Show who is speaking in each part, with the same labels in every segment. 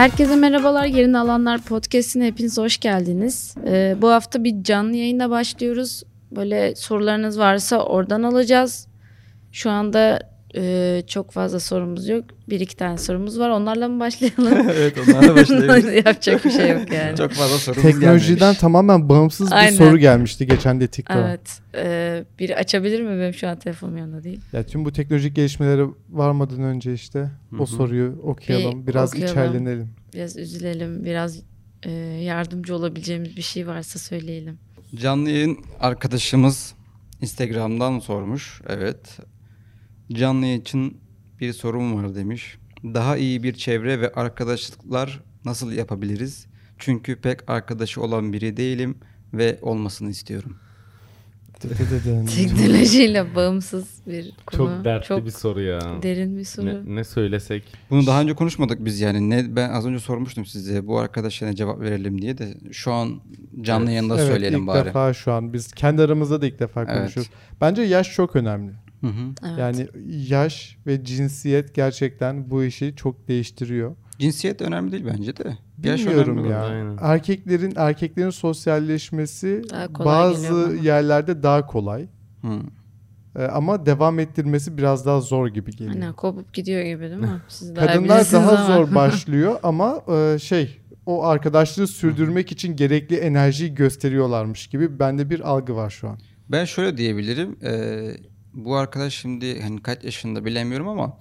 Speaker 1: Herkese merhabalar. Yerini Alanlar Podcast'ine hepiniz hoş geldiniz. Ee, bu hafta bir canlı yayında başlıyoruz. Böyle sorularınız varsa oradan alacağız. Şu anda e, çok fazla sorumuz yok. Bir iki tane sorumuz var. Onlarla mı başlayalım?
Speaker 2: evet onlarla başlayabiliriz.
Speaker 1: Yapacak bir şey yok yani.
Speaker 2: çok fazla sorumuz
Speaker 3: Teknolojiden
Speaker 2: gelmemiş.
Speaker 3: tamamen bağımsız bir
Speaker 1: Aynen.
Speaker 3: soru gelmişti geçen de TikTok'a.
Speaker 1: Evet. Ee, biri açabilir mi? Benim şu an telefonum yanında değil.
Speaker 3: Ya tüm bu teknolojik gelişmelere varmadan önce işte
Speaker 2: Hı
Speaker 3: o soruyu okuyalım.
Speaker 1: Bir
Speaker 3: biraz
Speaker 1: okuyalım.
Speaker 3: içerlenelim.
Speaker 1: Biraz üzülelim. Biraz e, yardımcı olabileceğimiz bir şey varsa söyleyelim.
Speaker 2: Canlı yayın arkadaşımız Instagram'dan sormuş. Evet. Canlı için bir sorum var demiş. Daha iyi bir çevre ve arkadaşlıklar nasıl yapabiliriz? Çünkü pek arkadaşı olan biri değilim ve olmasını istiyorum.
Speaker 1: Teknolojiyle bağımsız bir konu.
Speaker 4: Çok dertli
Speaker 1: Çok
Speaker 4: bir soru ya.
Speaker 1: derin bir soru.
Speaker 4: Ne, ne söylesek?
Speaker 2: Bunu daha önce konuşmadık biz yani. Ne ben az önce sormuştum size bu arkadaşa ne cevap verelim diye de şu an canlı
Speaker 4: Evet.
Speaker 2: yayında
Speaker 3: Evet,
Speaker 2: söyleyelim
Speaker 3: ilk
Speaker 2: bari.
Speaker 3: defa şu an biz kendi aramızda da ilk defa
Speaker 2: Evet.
Speaker 3: konuşuyoruz. Bence yaş çok önemli.
Speaker 2: Hı hı.
Speaker 1: Evet.
Speaker 3: Yani yaş ve cinsiyet gerçekten bu işi çok değiştiriyor.
Speaker 2: Cinsiyet önemli değil bence de. Yaş
Speaker 3: Bilmiyorum
Speaker 2: önemli.
Speaker 3: ya.
Speaker 4: Aynen.
Speaker 3: Erkeklerin erkeklerin sosyalleşmesi
Speaker 1: Daha
Speaker 3: bazı yerlerde daha kolay.
Speaker 2: Hı.
Speaker 3: Ee, ama devam ettirmesi biraz daha zor gibi geliyor.
Speaker 1: Aynen kopup gidiyor gibi değil mi? Siz daha
Speaker 3: Kadınlar daha
Speaker 1: ama.
Speaker 3: zor başlıyor ama e, şey o arkadaşlığı sürdürmek için gerekli enerjiyi gösteriyorlarmış gibi bende bir algı var şu an.
Speaker 2: Ben şöyle diyebilirim. eee, bu arkadaş şimdi hani kaç yaşında bilemiyorum ama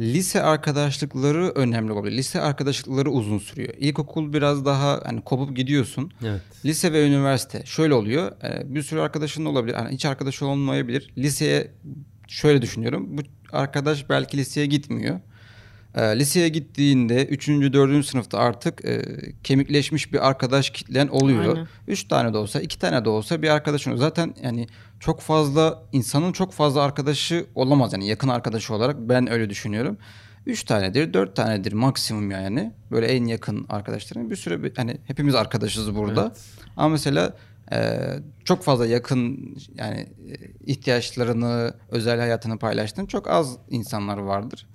Speaker 2: lise arkadaşlıkları önemli olabilir. Lise arkadaşlıkları uzun sürüyor. İlkokul biraz daha hani kopup gidiyorsun.
Speaker 4: Evet.
Speaker 2: Lise ve üniversite şöyle oluyor. eee, bir sürü arkadaşın da olabilir. Hani hiç arkadaşı olmayabilir. Liseye şöyle düşünüyorum. Bu arkadaş belki liseye gitmiyor. Eee, liseye gittiğinde 3. 4. sınıfta artık eee, kemikleşmiş bir arkadaş kitlen oluyor.
Speaker 1: Aynen.
Speaker 2: 3 tane de olsa, 2 tane de olsa bir arkadaşın oluyor. Zaten yani çok fazla insanın çok fazla arkadaşı olamaz yani yakın arkadaşı olarak ben öyle düşünüyorum. 3 tanedir, 4 tanedir maksimum yani. Böyle en yakın arkadaşların bir süre bir- hani hepimiz arkadaşız burada.
Speaker 4: Evet.
Speaker 2: Ama mesela e, çok fazla yakın yani e, ihtiyaçlarını, özel hayatını paylaştığın çok az insanlar vardır.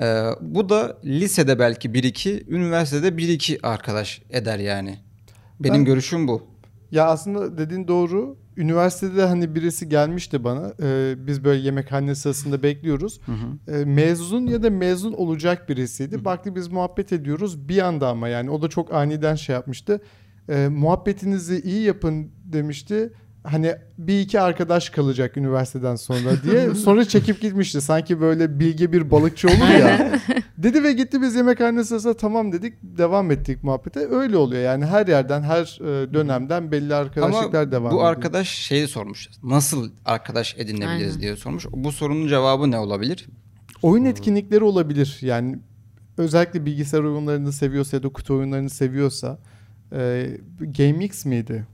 Speaker 2: E, bu da lisede belki 1-2, üniversitede 1-2 arkadaş eder yani. Benim
Speaker 3: Ben-
Speaker 2: görüşüm bu.
Speaker 3: Ya aslında dediğin doğru. Üniversitede hani birisi gelmişti bana. Ee, biz böyle yemekhane sırasında bekliyoruz.
Speaker 2: Hı hı.
Speaker 3: Ee, mezun ya da mezun olacak birisiydi. Baktı biz muhabbet ediyoruz bir anda ama yani o da çok aniden şey yapmıştı. Ee, muhabbetinizi iyi yapın demişti. Hani bir iki arkadaş kalacak üniversiteden sonra diye. Sonra çekip gitmişti. Sanki böyle bilge bir balıkçı olur ya. Dedi ve gitti biz yemekhane sırasında tamam dedik. Devam ettik muhabbete. Öyle oluyor yani her yerden her e, dönemden belli arkadaşlıklar
Speaker 2: Ama
Speaker 3: devam
Speaker 2: bu
Speaker 3: ediyor.
Speaker 2: arkadaş şeyi sormuş. Nasıl arkadaş edinebiliriz
Speaker 1: Aynen.
Speaker 2: diye sormuş. Bu sorunun cevabı ne olabilir?
Speaker 3: Oyun etkinlikleri olabilir. Yani özellikle bilgisayar oyunlarını seviyorsa ya da kutu oyunlarını seviyorsa e, GameX miydi?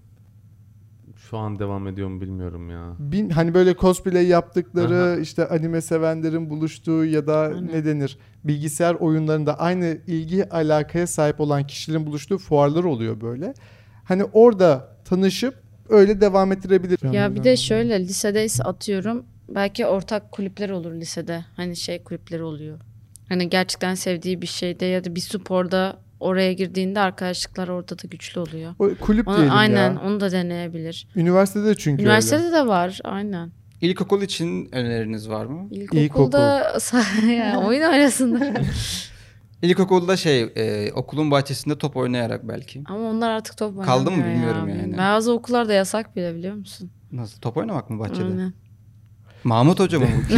Speaker 4: Şu an devam ediyor mu bilmiyorum ya.
Speaker 3: Bin, hani böyle cosplay yaptıkları
Speaker 4: Aha.
Speaker 3: işte anime sevenlerin buluştuğu ya da
Speaker 1: Aynen.
Speaker 3: ne denir bilgisayar oyunlarında aynı ilgi alakaya sahip olan kişilerin buluştuğu fuarlar oluyor böyle. Hani orada tanışıp öyle devam ettirebilir.
Speaker 1: Ya bir de şöyle lisedeyse atıyorum belki ortak kulüpler olur lisede. Hani şey kulüpleri oluyor. Hani gerçekten sevdiği bir şeyde ya da bir sporda oraya girdiğinde arkadaşlıklar orada da güçlü oluyor.
Speaker 3: O kulüp
Speaker 1: Onu,
Speaker 3: diyelim
Speaker 1: aynen
Speaker 3: ya.
Speaker 1: onu da deneyebilir.
Speaker 3: Üniversitede çünkü
Speaker 1: Üniversitede
Speaker 3: öyle.
Speaker 1: de var aynen.
Speaker 2: İlkokul için öneriniz var mı?
Speaker 1: İlkokulda yani oyun arasında.
Speaker 2: İlkokulda şey e, okulun bahçesinde top oynayarak belki.
Speaker 1: Ama onlar artık top oynamıyor
Speaker 2: Kaldı mı bilmiyorum
Speaker 1: ya.
Speaker 2: yani.
Speaker 1: Bazı okullarda yasak bile biliyor musun?
Speaker 2: Nasıl top oynamak mı bahçede?
Speaker 1: Aynen.
Speaker 2: Mahmut Hoca mı bu?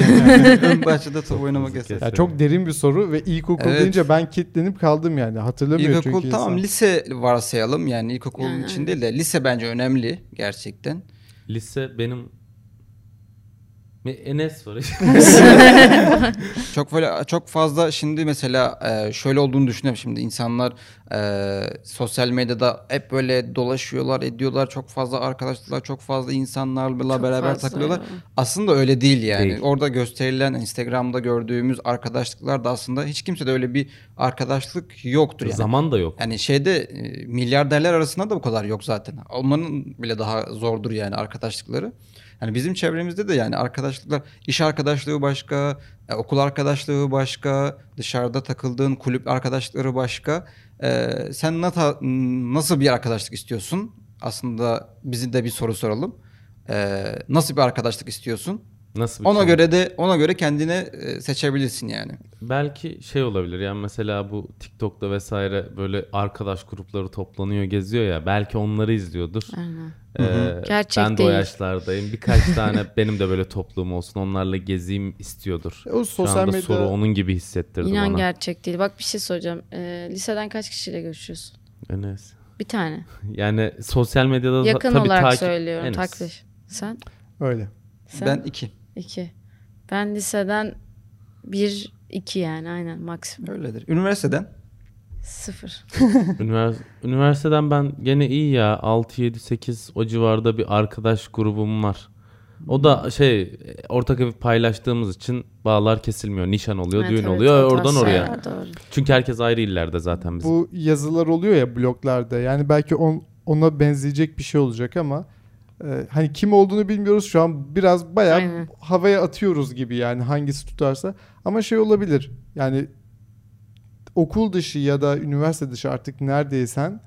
Speaker 2: Ön bahçede top oynamak yasak.
Speaker 3: Ya çok derin bir soru ve ilkokul
Speaker 2: Evet.
Speaker 3: deyince ben kilitlenip kaldım yani. Hatırlamıyorum
Speaker 2: İlkokul
Speaker 3: çünkü
Speaker 2: tamam
Speaker 3: insan.
Speaker 2: lise varsayalım yani ilkokulun
Speaker 1: Yani,
Speaker 2: için değil de lise bence önemli gerçekten.
Speaker 4: Lise benim Enes var.
Speaker 2: Çok böyle çok fazla şimdi mesela e, şöyle olduğunu düşünüyorum şimdi insanlar e, sosyal medyada hep böyle dolaşıyorlar ediyorlar çok fazla arkadaşlar çok fazla insanlarla
Speaker 1: Çok
Speaker 2: beraber
Speaker 1: fazla
Speaker 2: takılıyorlar.
Speaker 1: ya.
Speaker 2: Aslında öyle değil yani.
Speaker 4: Değil.
Speaker 2: Orada gösterilen Instagram'da gördüğümüz arkadaşlıklar da aslında hiç kimse de öyle bir arkadaşlık yoktur yani.
Speaker 4: Zaman da yok.
Speaker 2: Yani şeyde e, milyarderler arasında da bu kadar yok zaten. Onların bile daha zordur yani arkadaşlıkları. Hani bizim çevremizde de yani arkadaşlıklar, iş arkadaşlığı başka, e, okul arkadaşlığı başka, dışarıda takıldığın kulüp arkadaşlıkları başka. E, sen nata, nasıl bir arkadaşlık istiyorsun? Aslında bizi de bir soru soralım. E, nasıl bir arkadaşlık istiyorsun?
Speaker 4: Nasıl bir
Speaker 2: Ona
Speaker 4: şey?
Speaker 2: göre de ona göre kendine e, seçebilirsin yani.
Speaker 4: Belki şey olabilir yani mesela bu TikTok'ta vesaire böyle arkadaş grupları toplanıyor geziyor ya belki onları izliyordur.
Speaker 1: Aynen.
Speaker 4: Ee,
Speaker 1: Gerçek
Speaker 4: ben de o yaşlardayım. Birkaç tane benim de böyle topluluğum olsun onlarla gezeyim istiyordur.
Speaker 3: O
Speaker 4: Şu
Speaker 3: sosyal
Speaker 4: anda
Speaker 3: medya
Speaker 4: soru onun gibi hissettirdi
Speaker 1: İnan
Speaker 4: bana.
Speaker 1: gerçek değil. Bak bir şey soracağım. Ee, liseden kaç kişiyle görüşüyorsun?
Speaker 4: Enes.
Speaker 1: Bir tane.
Speaker 4: Yani sosyal medyada da
Speaker 1: Yakın
Speaker 4: tabii
Speaker 1: olarak
Speaker 4: takip...
Speaker 1: söylüyorum.
Speaker 4: Enes.
Speaker 1: Takdir. Sen?
Speaker 3: öyle.
Speaker 1: Sen?
Speaker 2: Ben iki.
Speaker 1: İki. Ben liseden bir, iki yani aynen maksimum.
Speaker 2: Öyledir. Üniversiteden
Speaker 1: Sıfır.
Speaker 4: Ünivers- Üniversiteden ben gene iyi ya 6 7 8 o civarda bir arkadaş grubum var. O da şey ortak evi paylaştığımız için bağlar kesilmiyor. Nişan oluyor,
Speaker 1: Evet,
Speaker 4: düğün
Speaker 1: evet,
Speaker 4: oluyor oradan oraya.
Speaker 1: Doğru.
Speaker 4: Çünkü herkes ayrı illerde zaten bizim.
Speaker 3: Bu yazılar oluyor ya bloglarda. Yani belki on, ona benzeyecek bir şey olacak ama e, hani kim olduğunu bilmiyoruz şu an biraz bayağı
Speaker 1: Aynen.
Speaker 3: havaya atıyoruz gibi yani hangisi tutarsa. Ama şey olabilir. Yani okul dışı ya da üniversite dışı artık neredeysen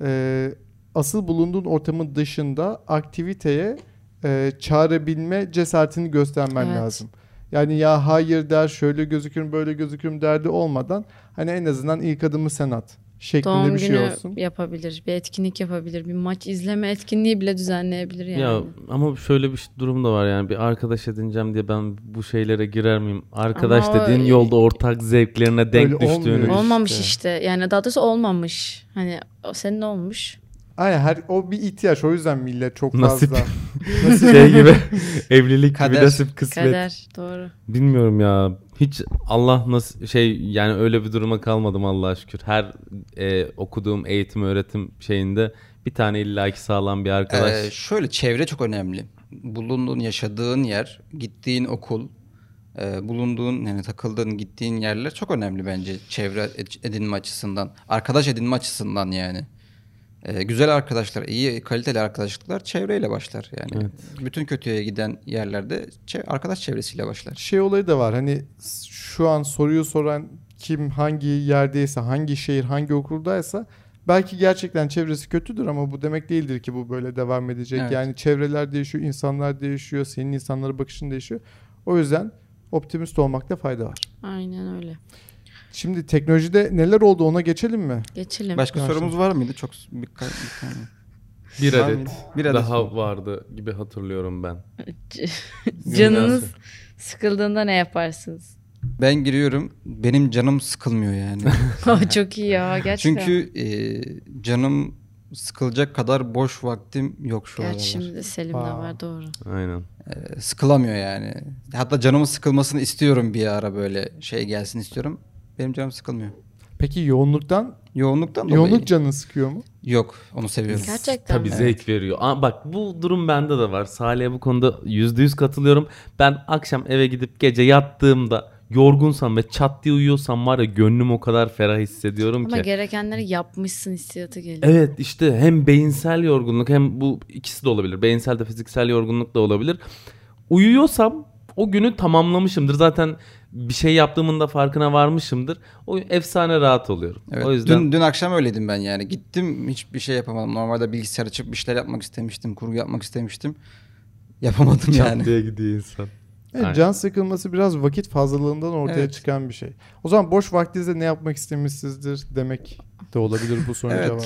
Speaker 3: e, asıl bulunduğun ortamın dışında aktiviteye e, çağırabilme cesaretini göstermen
Speaker 1: Evet.
Speaker 3: lazım. Yani ya hayır der, şöyle gözükürüm, böyle gözükürüm derdi olmadan hani en azından ilk adımı sen at şeklinde
Speaker 1: Doğum
Speaker 3: bir şey
Speaker 1: günü
Speaker 3: olsun.
Speaker 1: yapabilir. Bir etkinlik yapabilir. Bir maç izleme etkinliği bile düzenleyebilir yani.
Speaker 4: Ya ama şöyle bir şey- durum da var yani bir arkadaş edineceğim diye ben bu şeylere girer miyim? Arkadaş
Speaker 1: Ama o-
Speaker 4: dediğin yolda ortak zevklerine denk
Speaker 3: Öyle
Speaker 4: düştüğünü.
Speaker 3: olmuyor.
Speaker 1: Olmamış
Speaker 3: işte.
Speaker 1: işte. Yani daha doğrusu olmamış. Hani o senin olmuş.
Speaker 3: Aynen her o bir ihtiyaç o yüzden millet çok
Speaker 4: Nasip.
Speaker 3: fazla.
Speaker 4: şey gibi evlilik gibi
Speaker 2: Kader.
Speaker 4: nasip kısmet.
Speaker 1: Kader. Doğru.
Speaker 4: Bilmiyorum ya. Hiç Allah nasıl şey yani öyle bir duruma kalmadım Allah'a şükür. Her e, okuduğum eğitim öğretim şeyinde bir tane illaki sağlam bir arkadaş.
Speaker 2: Ee, şöyle çevre çok önemli. Bulunduğun, yaşadığın yer, gittiğin okul, e, bulunduğun yani takıldığın, gittiğin yerler çok önemli bence çevre ed- edinme açısından, arkadaş edinme açısından yani. Ee, güzel arkadaşlar, iyi kaliteli arkadaşlıklar çevreyle başlar yani. Bütün kötüye giden yerlerde arkadaş çevresiyle başlar.
Speaker 3: şey olayı da var. Hani şu an soruyu soran kim hangi yerdeyse, hangi şehir, hangi okuldaysa belki gerçekten çevresi kötüdür ama bu demek değildir ki bu böyle devam edecek.
Speaker 2: Evet.
Speaker 3: Yani çevreler değişiyor, insanlar değişiyor, senin insanlara bakışın değişiyor. O yüzden optimist olmakta fayda var.
Speaker 1: Aynen öyle.
Speaker 3: Şimdi teknolojide neler oldu ona geçelim mi?
Speaker 1: Geçelim.
Speaker 2: Başka
Speaker 3: Başla.
Speaker 2: sorumuz var mıydı? Çok bir, bir tane.
Speaker 4: bir adet,
Speaker 2: mıydı? Bir adet
Speaker 4: daha
Speaker 2: mi?
Speaker 4: vardı gibi hatırlıyorum ben.
Speaker 1: Canınız sıkıldığında ne yaparsınız?
Speaker 2: Ben giriyorum. Benim canım sıkılmıyor yani.
Speaker 1: Çok iyi ya gerçekten.
Speaker 2: Çünkü e, canım sıkılacak kadar boş vaktim yok şu aralar.
Speaker 1: Gerçi şimdi de Selim'de
Speaker 3: Aa.
Speaker 1: var doğru.
Speaker 4: Aynen.
Speaker 2: E, sıkılamıyor yani. Hatta canımın sıkılmasını istiyorum bir ara böyle şey gelsin istiyorum. Benim canım sıkılmıyor.
Speaker 3: Peki yoğunluktan,
Speaker 2: Yoğunluktan dolayı.
Speaker 3: yoğunluk canını sıkıyor mu?
Speaker 2: Yok onu seviyorum.
Speaker 1: Gerçekten
Speaker 4: Tabii
Speaker 1: mi?
Speaker 4: zevk veriyor. Aa, bak bu durum bende de var. Salih'e bu konuda yüzde yüz katılıyorum. Ben akşam eve gidip gece yattığımda yorgunsam ve çat diye uyuyorsam var ya gönlüm o kadar ferah hissediyorum
Speaker 1: Ama
Speaker 4: ki.
Speaker 1: gerekenleri yapmışsın hissiyatı geliyor.
Speaker 4: Evet işte hem beyinsel yorgunluk hem bu ikisi de olabilir. Beyinsel de fiziksel yorgunluk da olabilir. Uyuyorsam o günü tamamlamışımdır. Zaten bir şey yaptığımın da farkına varmışımdır. O efsane rahat oluyorum.
Speaker 2: Evet.
Speaker 4: O yüzden
Speaker 2: Dün, dün akşam öyleydim ben yani. Gittim hiçbir şey yapamadım. Normalde bilgisayar açıp bir şeyler yapmak istemiştim. Kurgu yapmak istemiştim. Yapamadım yani.
Speaker 4: çat diye gidiyor insan.
Speaker 3: Evet,
Speaker 4: Aynen.
Speaker 3: can sıkılması biraz vakit fazlalığından ortaya
Speaker 2: Evet.
Speaker 3: çıkan bir şey. O zaman boş vaktinizde ne yapmak istemişsinizdir demek de olabilir bu sorunun
Speaker 2: Evet.
Speaker 3: cevabı.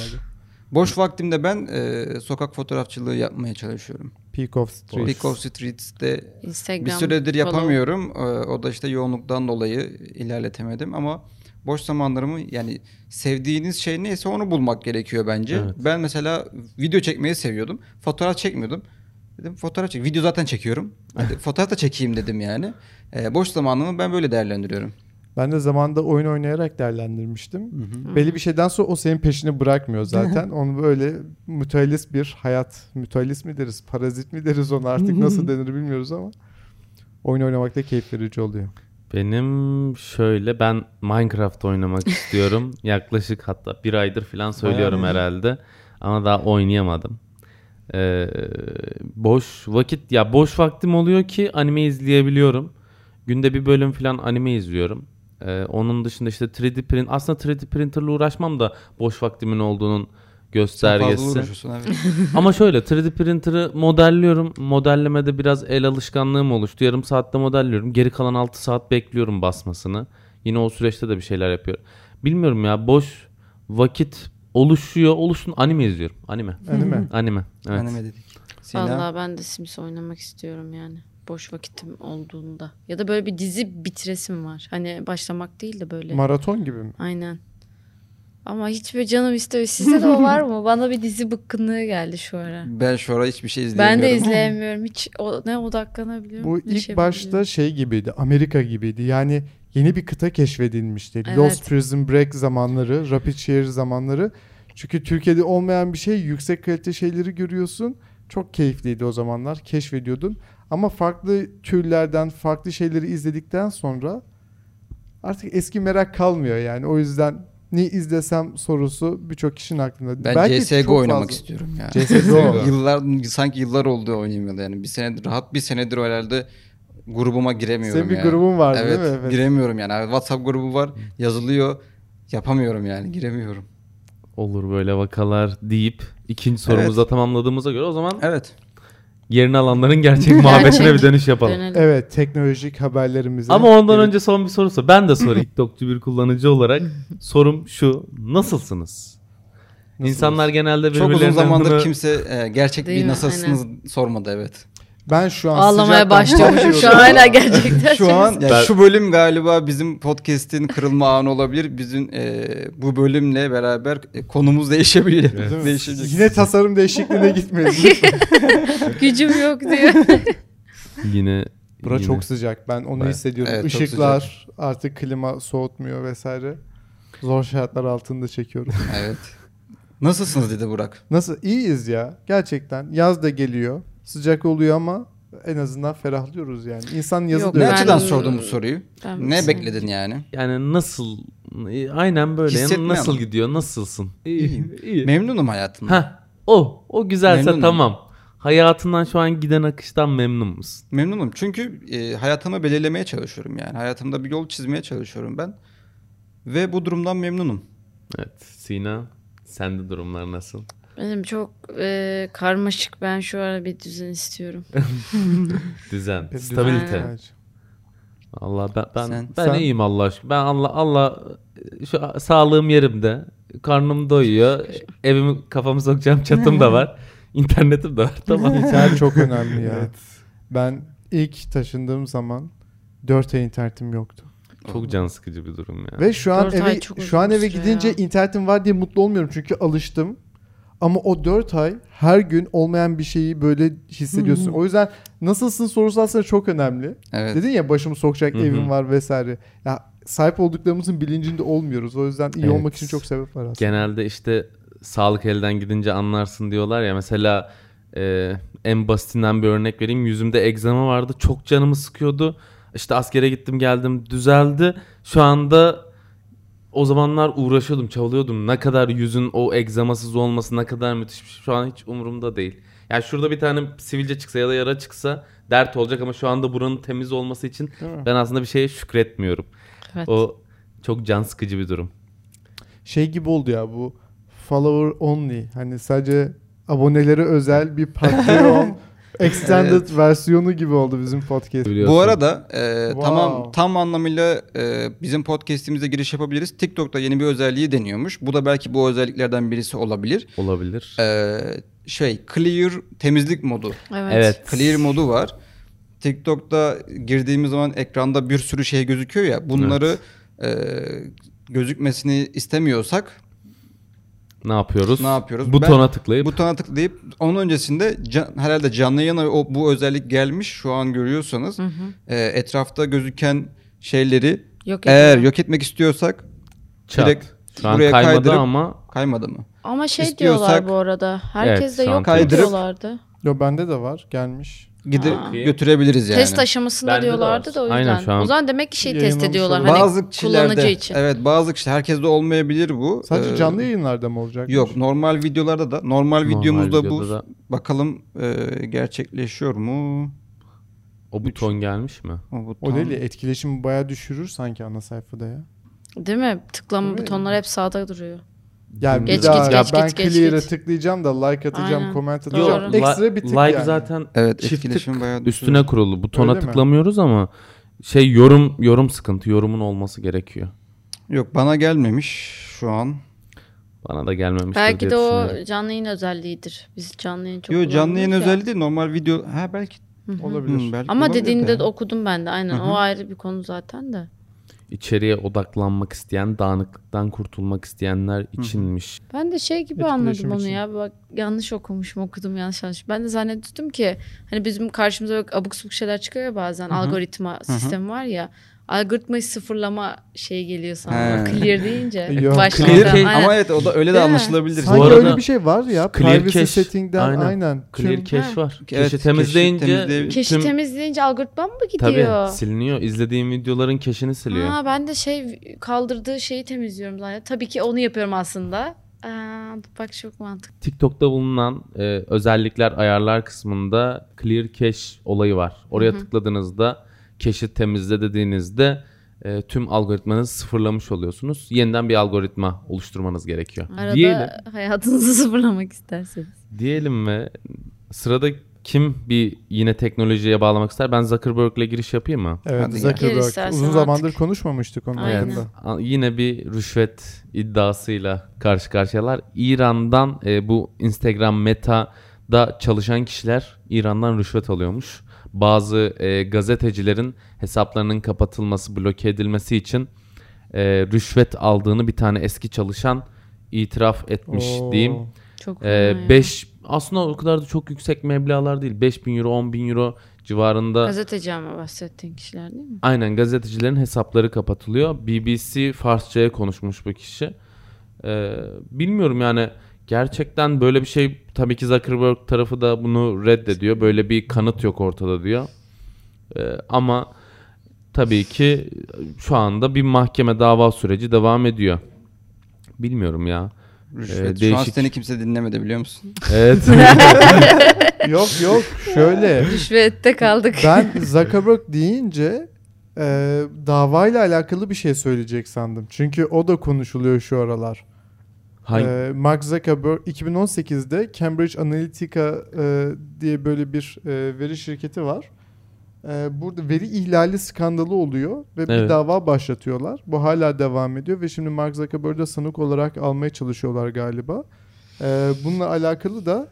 Speaker 2: Boş vaktimde ben e, sokak fotoğrafçılığı yapmaya çalışıyorum.
Speaker 3: Peak of Street.
Speaker 2: Peak of Streets'te
Speaker 1: Instagram.
Speaker 2: bir süredir
Speaker 1: follow.
Speaker 2: yapamıyorum. E, o da işte yoğunluktan dolayı ilerletemedim ama boş zamanlarımı yani sevdiğiniz şey neyse onu bulmak gerekiyor bence.
Speaker 4: Evet.
Speaker 2: Ben mesela video çekmeyi seviyordum. Fotoğraf çekmiyordum. Dedim fotoğraf çek. Video zaten çekiyorum. Hadi fotoğraf da çekeyim dedim yani. E, boş zamanımı ben böyle değerlendiriyorum.
Speaker 3: Ben de zamanında oyun oynayarak değerlendirmiştim. Belli bir şeyden sonra o senin peşini bırakmıyor zaten. Onu böyle müteallis bir hayat, müteallis mi deriz, parazit mi deriz ona artık nasıl denir bilmiyoruz ama oyun oynamak da keyif verici oluyor.
Speaker 4: Benim şöyle ben Minecraft oynamak istiyorum. Yaklaşık hatta bir aydır falan söylüyorum
Speaker 3: Bayağı
Speaker 4: herhalde. Ama daha oynayamadım. Ee, boş vakit ya boş vaktim oluyor ki anime izleyebiliyorum. Günde bir bölüm falan anime izliyorum. Ee, onun dışında işte 3D print aslında 3D printerla uğraşmam da boş vaktimin olduğunun
Speaker 2: Fazla
Speaker 4: göstergesi.
Speaker 2: uğraşıyorsun evet.
Speaker 4: Ama şöyle 3D printer'ı modelliyorum. Modellemede biraz el alışkanlığım oluştu. Yarım saatte modelliyorum. Geri kalan 6 saat bekliyorum basmasını. Yine o süreçte de bir şeyler yapıyorum. Bilmiyorum ya boş vakit oluşuyor. Oluşsun anime izliyorum. Anime.
Speaker 3: Anime.
Speaker 4: Anime. Evet.
Speaker 2: Anime dedik. Sina.
Speaker 1: Vallahi ben de Sims oynamak istiyorum yani. Boş vakitim olduğunda. Ya da böyle bir dizi bitiresim var. Hani başlamak değil de böyle.
Speaker 3: Maraton gibi mi?
Speaker 1: Aynen. Ama hiç böyle canım istemiyor. Sizde de o var mı? Bana bir dizi bıkkınlığı geldi şu ara.
Speaker 2: Ben şu ara hiçbir şey
Speaker 1: Ben
Speaker 2: izleyemiyorum.
Speaker 1: de izleyemiyorum. Hiç o, ne odaklanabiliyorum.
Speaker 3: Bu ilk
Speaker 1: şey
Speaker 3: başta şey gibiydi. Amerika gibiydi. Yani yeni bir kıta keşfedilmişti.
Speaker 1: Evet.
Speaker 3: Lost Prison Break zamanları, Rapid Share zamanları. Çünkü Türkiye'de olmayan bir şey, yüksek kalite şeyleri görüyorsun. Çok keyifliydi o zamanlar. Keşfediyordun. Ama farklı türlerden, farklı şeyleri izledikten sonra artık eski merak kalmıyor yani. O yüzden ne izlesem sorusu birçok kişinin aklında.
Speaker 2: Ben
Speaker 3: Belki
Speaker 2: CSGO oynamak
Speaker 3: fazla.
Speaker 2: istiyorum ya.
Speaker 3: CSGO.
Speaker 2: yıllar sanki yıllar oldu oynayamadı yani. Bir senedir rahat bir senedir herhalde grubuma giremiyorum
Speaker 3: Senin bir
Speaker 2: ya.
Speaker 3: grubun vardı
Speaker 2: evet,
Speaker 3: değil mi? Evet.
Speaker 2: giremiyorum yani. WhatsApp grubu var. Yazılıyor. Yapamıyorum yani. Giremiyorum.
Speaker 4: Olur böyle vakalar deyip ikinci sorumuzu tamamladığımıza göre o zaman
Speaker 2: Evet.
Speaker 4: Yerini alanların gerçek muhabbetine bir dönüş yapalım.
Speaker 1: Dönelim.
Speaker 3: Evet, teknolojik haberlerimize.
Speaker 4: Ama ondan
Speaker 3: gelip-
Speaker 4: önce son bir soru sor. Ben de sorayım TikTokçu bir kullanıcı olarak. Sorum şu. Nasılsınız? İnsanlar genelde
Speaker 2: Çok uzun zamandır
Speaker 4: bunu-
Speaker 2: kimse e, gerçek
Speaker 1: Değil
Speaker 2: bir
Speaker 1: mi?
Speaker 2: nasılsınız sormadı evet.
Speaker 3: Ben şu an
Speaker 1: Ağlamaya başlıyormuşum şu an hala gerçekten.
Speaker 2: Şu an yani
Speaker 4: Ben-
Speaker 2: şu bölüm galiba bizim podcast'in kırılma anı olabilir. Bizim e, bu bölümle beraber e, konumuz değişebilir.
Speaker 3: Mi?
Speaker 2: Değişecek.
Speaker 3: Yine tasarım değişikliğine gitmeyelim.
Speaker 1: Gücüm yok diyor.
Speaker 4: Yine
Speaker 3: Bura
Speaker 4: yine-
Speaker 3: çok sıcak. Ben onu
Speaker 4: Evet.
Speaker 3: hissediyorum.
Speaker 2: Evet,
Speaker 3: Işıklar artık klima soğutmuyor vesaire. Zor şartlar altında çekiyorum.
Speaker 2: Evet. Nasılsınız dedi Burak.
Speaker 3: Nasıl? İyiyiz ya. Gerçekten. Yaz da geliyor. Sıcak oluyor ama en azından ferahlıyoruz yani. İnsan yazı
Speaker 1: Yok,
Speaker 3: da
Speaker 2: Ne
Speaker 3: öyle.
Speaker 1: Ben-
Speaker 2: açıdan sordun bu soruyu?
Speaker 1: Ben
Speaker 2: Ne bekledin yani?
Speaker 4: Yani nasıl aynen böyle
Speaker 2: Hissetme
Speaker 4: nasıl
Speaker 2: ama.
Speaker 4: gidiyor nasılsın?
Speaker 2: İyiyim.
Speaker 4: iyi.
Speaker 2: Memnunum hayatımdan.
Speaker 4: Heh, o o güzelse
Speaker 2: Memnunum.
Speaker 4: tamam. Hayatından şu an giden akıştan memnun musun?
Speaker 2: Memnunum çünkü e, hayatımı belirlemeye çalışıyorum yani. Hayatımda bir yol çizmeye çalışıyorum ben. Ve bu durumdan memnunum.
Speaker 4: Evet Sina sende durumlar nasıl?
Speaker 1: Benim çok e, karmaşık. Ben şu ara bir düzen istiyorum.
Speaker 4: Düzen, stabilite. Allah ben ben
Speaker 2: Sen-
Speaker 4: ben
Speaker 3: sen-
Speaker 4: iyiyim Allah aşkına. Ben Allah Allah şu sağlığım yerimde. Karnım doyuyor. Evimi kafamı sokacağım çatım da var. İnternetim de var. Tamam.
Speaker 3: İnternet çok önemli ya. Ben ilk taşındığım zaman 4 ay internetim yoktu.
Speaker 4: Çok can sıkıcı bir durum ya.
Speaker 3: Ve şu an eve şu an eve gidince
Speaker 1: ya.
Speaker 3: internetim var diye mutlu olmuyorum çünkü alıştım. Ama o 4 ay her gün olmayan bir şeyi böyle hissediyorsun. o yüzden nasılsın sorusu aslında çok önemli.
Speaker 2: Evet.
Speaker 3: Dedin ya başımı sokacak
Speaker 4: Hı hı.
Speaker 3: evim var vesaire. Ya sahip olduklarımızın bilincinde olmuyoruz. O yüzden iyi
Speaker 4: Evet.
Speaker 3: olmak için çok sebep var aslında.
Speaker 4: Genelde işte sağlık elden gidince anlarsın diyorlar ya. Mesela e, en basitinden bir örnek vereyim. Yüzümde egzama vardı. Çok canımı sıkıyordu. İşte askere gittim geldim düzeldi. Şu anda o zamanlar uğraşıyordum, çabalıyordum. Ne kadar yüzün o egzamasız olması ne kadar müthiş bir şey. Şu an hiç umurumda değil. Yani şurada bir tane sivilce çıksa ya da yara çıksa dert olacak ama şu anda buranın temiz olması için ben aslında bir şeye şükretmiyorum.
Speaker 1: Evet.
Speaker 4: O çok can sıkıcı bir durum.
Speaker 3: Şey gibi oldu ya bu follower only. Hani sadece abonelere özel bir Patreon extended versiyonu gibi oldu bizim podcast.
Speaker 4: Biliyorsun.
Speaker 2: Bu arada e,
Speaker 3: Wow.
Speaker 2: tamam tam anlamıyla e, bizim podcast'imize giriş yapabiliriz. TikTok'ta yeni bir özelliği deniyormuş. Bu da belki bu özelliklerden birisi olabilir.
Speaker 4: olabilir.
Speaker 2: E, şey clear temizlik modu.
Speaker 1: Evet.
Speaker 4: Evet.
Speaker 2: Clear modu var. TikTok'ta girdiğimiz zaman ekranda bir sürü şey gözüküyor ya. Bunları e, gözükmesini istemiyorsak
Speaker 4: Ne yapıyoruz?
Speaker 2: Ne yapıyoruz?
Speaker 4: Butona tıklayıp
Speaker 2: butona tıklayıp onun öncesinde can- herhalde canlı yayına o bu özellik gelmiş şu an görüyorsanız
Speaker 1: Hı hı.
Speaker 2: e, etrafta gözüken şeyleri
Speaker 1: Yok
Speaker 2: eğer yok etmek istiyorsak
Speaker 4: çat.
Speaker 2: direkt
Speaker 4: Şu an
Speaker 2: buraya
Speaker 4: kaymadı
Speaker 2: kaydırıp-
Speaker 4: ama
Speaker 2: kaymadı mı?
Speaker 1: Ama şey
Speaker 2: İstiyorsak-
Speaker 1: diyorlar bu arada. Herkes
Speaker 4: Evet,
Speaker 1: de yok
Speaker 2: kaydırıp-
Speaker 1: ediyorlardı.
Speaker 3: Yo bende de var gelmiş.
Speaker 2: Gide
Speaker 1: Aa.
Speaker 2: götürebiliriz yani.
Speaker 1: Test aşamasında
Speaker 4: Bende de
Speaker 1: diyorlardı
Speaker 4: var.
Speaker 1: da o
Speaker 4: Aynen,
Speaker 1: yüzden.
Speaker 4: şu an
Speaker 1: O zaman demek ki şey test
Speaker 3: yayınlamış
Speaker 1: ediyorlar. Hani
Speaker 2: bazı kişilerde
Speaker 1: kullanıcı için.
Speaker 2: evet bazı kişi herkeste olmayabilir bu.
Speaker 3: Sadece
Speaker 2: Ee,
Speaker 3: canlı yayınlarda mı olacak?
Speaker 2: Yok normal videolarda da normal,
Speaker 4: Normal
Speaker 2: videomuzda bu
Speaker 4: videoda da-
Speaker 2: bakalım e, gerçekleşiyor mu?
Speaker 4: O buton gelmiş mi?
Speaker 2: O,
Speaker 3: O
Speaker 2: buton-
Speaker 3: değil ya, etkileşimi bayağı düşürür sanki ana sayfada ya.
Speaker 1: Değil mi? Tıklama
Speaker 3: Değil mi?
Speaker 1: butonları hep sağda duruyor.
Speaker 3: Yani
Speaker 4: Geç,
Speaker 3: bir daha
Speaker 1: geç,
Speaker 3: ya
Speaker 1: geç,
Speaker 3: ben
Speaker 1: geç, geç.
Speaker 3: tıklayacağım da like atacağım,
Speaker 1: Aynen.
Speaker 3: comment
Speaker 1: Doğru.
Speaker 3: atacağım. Ekstra bir tık
Speaker 4: like
Speaker 3: yani.
Speaker 4: zaten
Speaker 2: Evet
Speaker 4: çift tık
Speaker 2: bayağı
Speaker 4: üstüne kurulu. Butona
Speaker 3: Öyle mi?
Speaker 4: tıklamıyoruz ama şey yorum yorum sıkıntı. Yorumun olması gerekiyor.
Speaker 2: Yok bana gelmemiş şu an.
Speaker 4: Bana da gelmemiştir
Speaker 1: Belki de o canlı yayın özelliğidir. Biz canlı yayın çok
Speaker 2: Yok canlı yayın
Speaker 1: ya.
Speaker 2: özelliği değil normal video. Ha belki.
Speaker 3: Olabilir.
Speaker 2: Hı, belki
Speaker 1: Ama
Speaker 2: olabilir
Speaker 1: dediğini
Speaker 2: de.
Speaker 1: de okudum ben de aynen.
Speaker 2: Hı hı.
Speaker 1: O ayrı bir konu zaten de.
Speaker 4: İçeriye odaklanmak isteyen, dağınıklıktan kurtulmak isteyenler içinmiş.
Speaker 1: Ben de şey gibi anladım onu
Speaker 3: için.
Speaker 1: ya. Bak yanlış okumuşum, okudum yanlış yanlış. Ben de zannettim ki hani bizim karşımıza böyle abuk subuk şeyler çıkıyor ya bazen. Algoritma sistemi var ya. Algoritmayı sıfırlama şeyi geliyor sana.
Speaker 2: He.
Speaker 1: Clear deyince.
Speaker 3: Yok.
Speaker 2: Clear
Speaker 1: Aynen.
Speaker 2: ama evet o da öyle de anlaşılabilir.
Speaker 3: Sanki
Speaker 4: Bu arada
Speaker 3: öyle bir şey var ya.
Speaker 4: clear
Speaker 3: privacy
Speaker 4: cache,
Speaker 3: setting'den aynen.
Speaker 4: aynen. Clear
Speaker 3: Tüm-
Speaker 4: cache var.
Speaker 2: Evet,
Speaker 4: Cache'i temizleyince
Speaker 2: cache'i
Speaker 1: Keşi
Speaker 4: tüm-
Speaker 1: temizleyince algoritma mı
Speaker 4: tabii
Speaker 1: gidiyor?
Speaker 4: siliniyor. İzlediğim videoların keşini siliyor.
Speaker 1: Ha, ben de şey kaldırdığı şeyi temizliyorum zaten. Tabii ki onu yapıyorum aslında. Aa, bak çok mantıklı.
Speaker 4: TikTok'ta bulunan e, özellikler ayarlar kısmında clear cache olayı var. Oraya tıkladığınızda cache'i temizle dediğinizde e, tüm algoritmanızı sıfırlamış oluyorsunuz. Yeniden bir algoritma oluşturmanız gerekiyor.
Speaker 1: Arada
Speaker 4: Diyelim,
Speaker 1: hayatınızı sıfırlamak isterseniz.
Speaker 4: diyelim ve sırada kim bir yine teknolojiye bağlamak ister? Ben Zuckerberg'le giriş yapayım mı?
Speaker 3: Evet
Speaker 2: Hadi
Speaker 3: Zuckerberg. Uzun
Speaker 1: artık.
Speaker 3: zamandır konuşmamıştık onun
Speaker 1: Aynen.
Speaker 3: hakkında.
Speaker 4: Yine bir rüşvet iddiasıyla karşı karşıyalar. İran'dan e, bu Instagram Meta'da çalışan kişiler İran'dan rüşvet alıyormuş. Bazı e, gazetecilerin hesaplarının kapatılması, bloke edilmesi için e, rüşvet aldığını bir tane eski çalışan itiraf etmiş
Speaker 3: Oo.
Speaker 4: diyeyim.
Speaker 1: Çok
Speaker 4: E. 5 aslında o kadar da çok yüksek meblağlar değil. 5000 euro, 10 bin euro civarında.
Speaker 1: Gazeteci ama bahsettiğin kişiler değil mi?
Speaker 4: Aynen gazetecilerin hesapları kapatılıyor. BBC Farsça'ya konuşmuş bu kişi. Ee, bilmiyorum yani gerçekten böyle bir şey tabii ki Zuckerberg tarafı da bunu reddediyor. Böyle bir kanıt yok ortada diyor. Ee, ama tabii ki şu anda bir mahkeme dava süreci devam ediyor. Bilmiyorum ya.
Speaker 2: Rüşvet.
Speaker 4: Ee,
Speaker 2: Şu an
Speaker 4: değişik.
Speaker 2: seni kimse dinlemedi biliyor musun?
Speaker 4: Evet.
Speaker 3: yok yok şöyle.
Speaker 1: Rüşvette kaldık.
Speaker 3: Ben Zuckerberg deyince e, davayla alakalı bir şey söyleyecek sandım. Çünkü o da konuşuluyor şu aralar.
Speaker 4: Hangi?
Speaker 3: E, Mark Zuckerberg 2018'de Cambridge Analytica e, diye böyle bir e, veri şirketi var. E, burada veri ihlali skandalı oluyor ve bir
Speaker 4: Evet.
Speaker 3: dava başlatıyorlar. Bu hala devam ediyor ve şimdi Mark Zuckerberg'ü sanık olarak almaya çalışıyorlar galiba. E, bununla alakalı da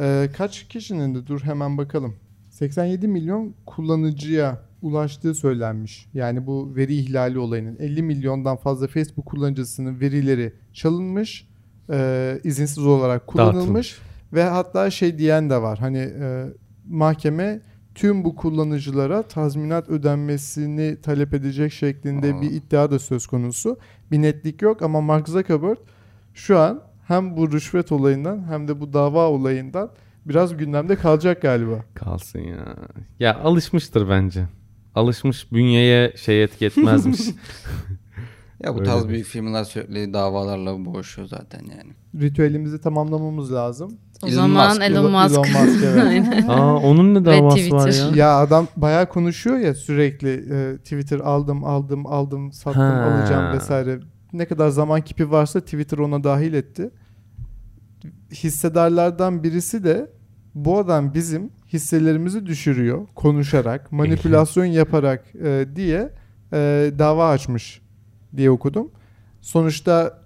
Speaker 3: e, kaç kişinin de dur hemen bakalım. 87 milyon kullanıcıya ulaştığı söylenmiş. Yani bu veri ihlali olayının 50 milyondan fazla Facebook kullanıcısının verileri çalınmış, e, izinsiz olarak kullanılmış ve hatta şey diyen de var. Hani e, mahkeme tüm bu kullanıcılara tazminat ödenmesini talep edecek şeklinde
Speaker 2: Aa.
Speaker 3: bir iddia da söz konusu. Bir netlik yok ama Mark Zuckerberg şu an hem bu rüşvet olayından hem de bu dava olayından biraz gündemde kalacak galiba.
Speaker 4: Kalsın ya. Ya alışmıştır bence. Alışmış bünyeye şey etki etmezmiş.
Speaker 2: Ya bu
Speaker 4: Öyle
Speaker 2: tarz büyük firmalar sürekli davalarla boğuşuyor zaten yani.
Speaker 3: Ritüelimizi tamamlamamız lazım.
Speaker 1: O
Speaker 2: Elon
Speaker 1: zaman
Speaker 2: Musk,
Speaker 1: Elon Musk.
Speaker 3: Elon Musk, evet.
Speaker 4: Aa onun ne davası var ya?
Speaker 3: Ya adam bayağı konuşuyor ya sürekli e, Twitter aldım aldım aldım sattım
Speaker 4: Ha.
Speaker 3: alacağım vesaire. Ne kadar zaman kipi varsa Twitter ona dahil etti. Hissedarlardan birisi de bu adam bizim hisselerimizi düşürüyor konuşarak, manipülasyon yaparak e, diye e, dava açmış diye okudum. Sonuçta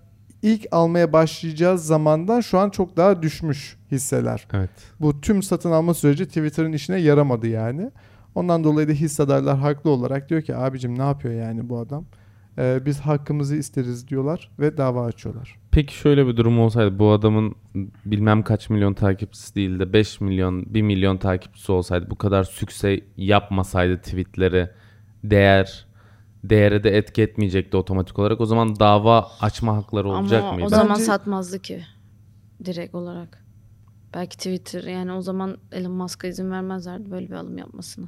Speaker 3: ilk almaya başlayacağız zamandan şu an çok daha düşmüş hisseler.
Speaker 4: Evet.
Speaker 3: Bu tüm satın alma süreci Twitter'ın işine yaramadı yani. Ondan dolayı da hissedarlar haklı olarak diyor ki abicim ne yapıyor yani bu adam? Ee, biz hakkımızı isteriz diyorlar ve dava açıyorlar.
Speaker 4: Peki şöyle bir durum olsaydı bu adamın bilmem kaç milyon takipçisi değil de 5 milyon 1 milyon takipçisi olsaydı bu kadar sükse yapmasaydı tweetleri değer değere de etki etmeyecekti otomatik olarak. O zaman dava açma hakları olacak
Speaker 1: Ama
Speaker 4: mıydı?
Speaker 1: o zaman
Speaker 3: Bence-
Speaker 1: satmazdı ki. Direkt olarak. Belki Twitter yani o zaman Elon Musk'a izin vermezlerdi böyle bir alım yapmasına.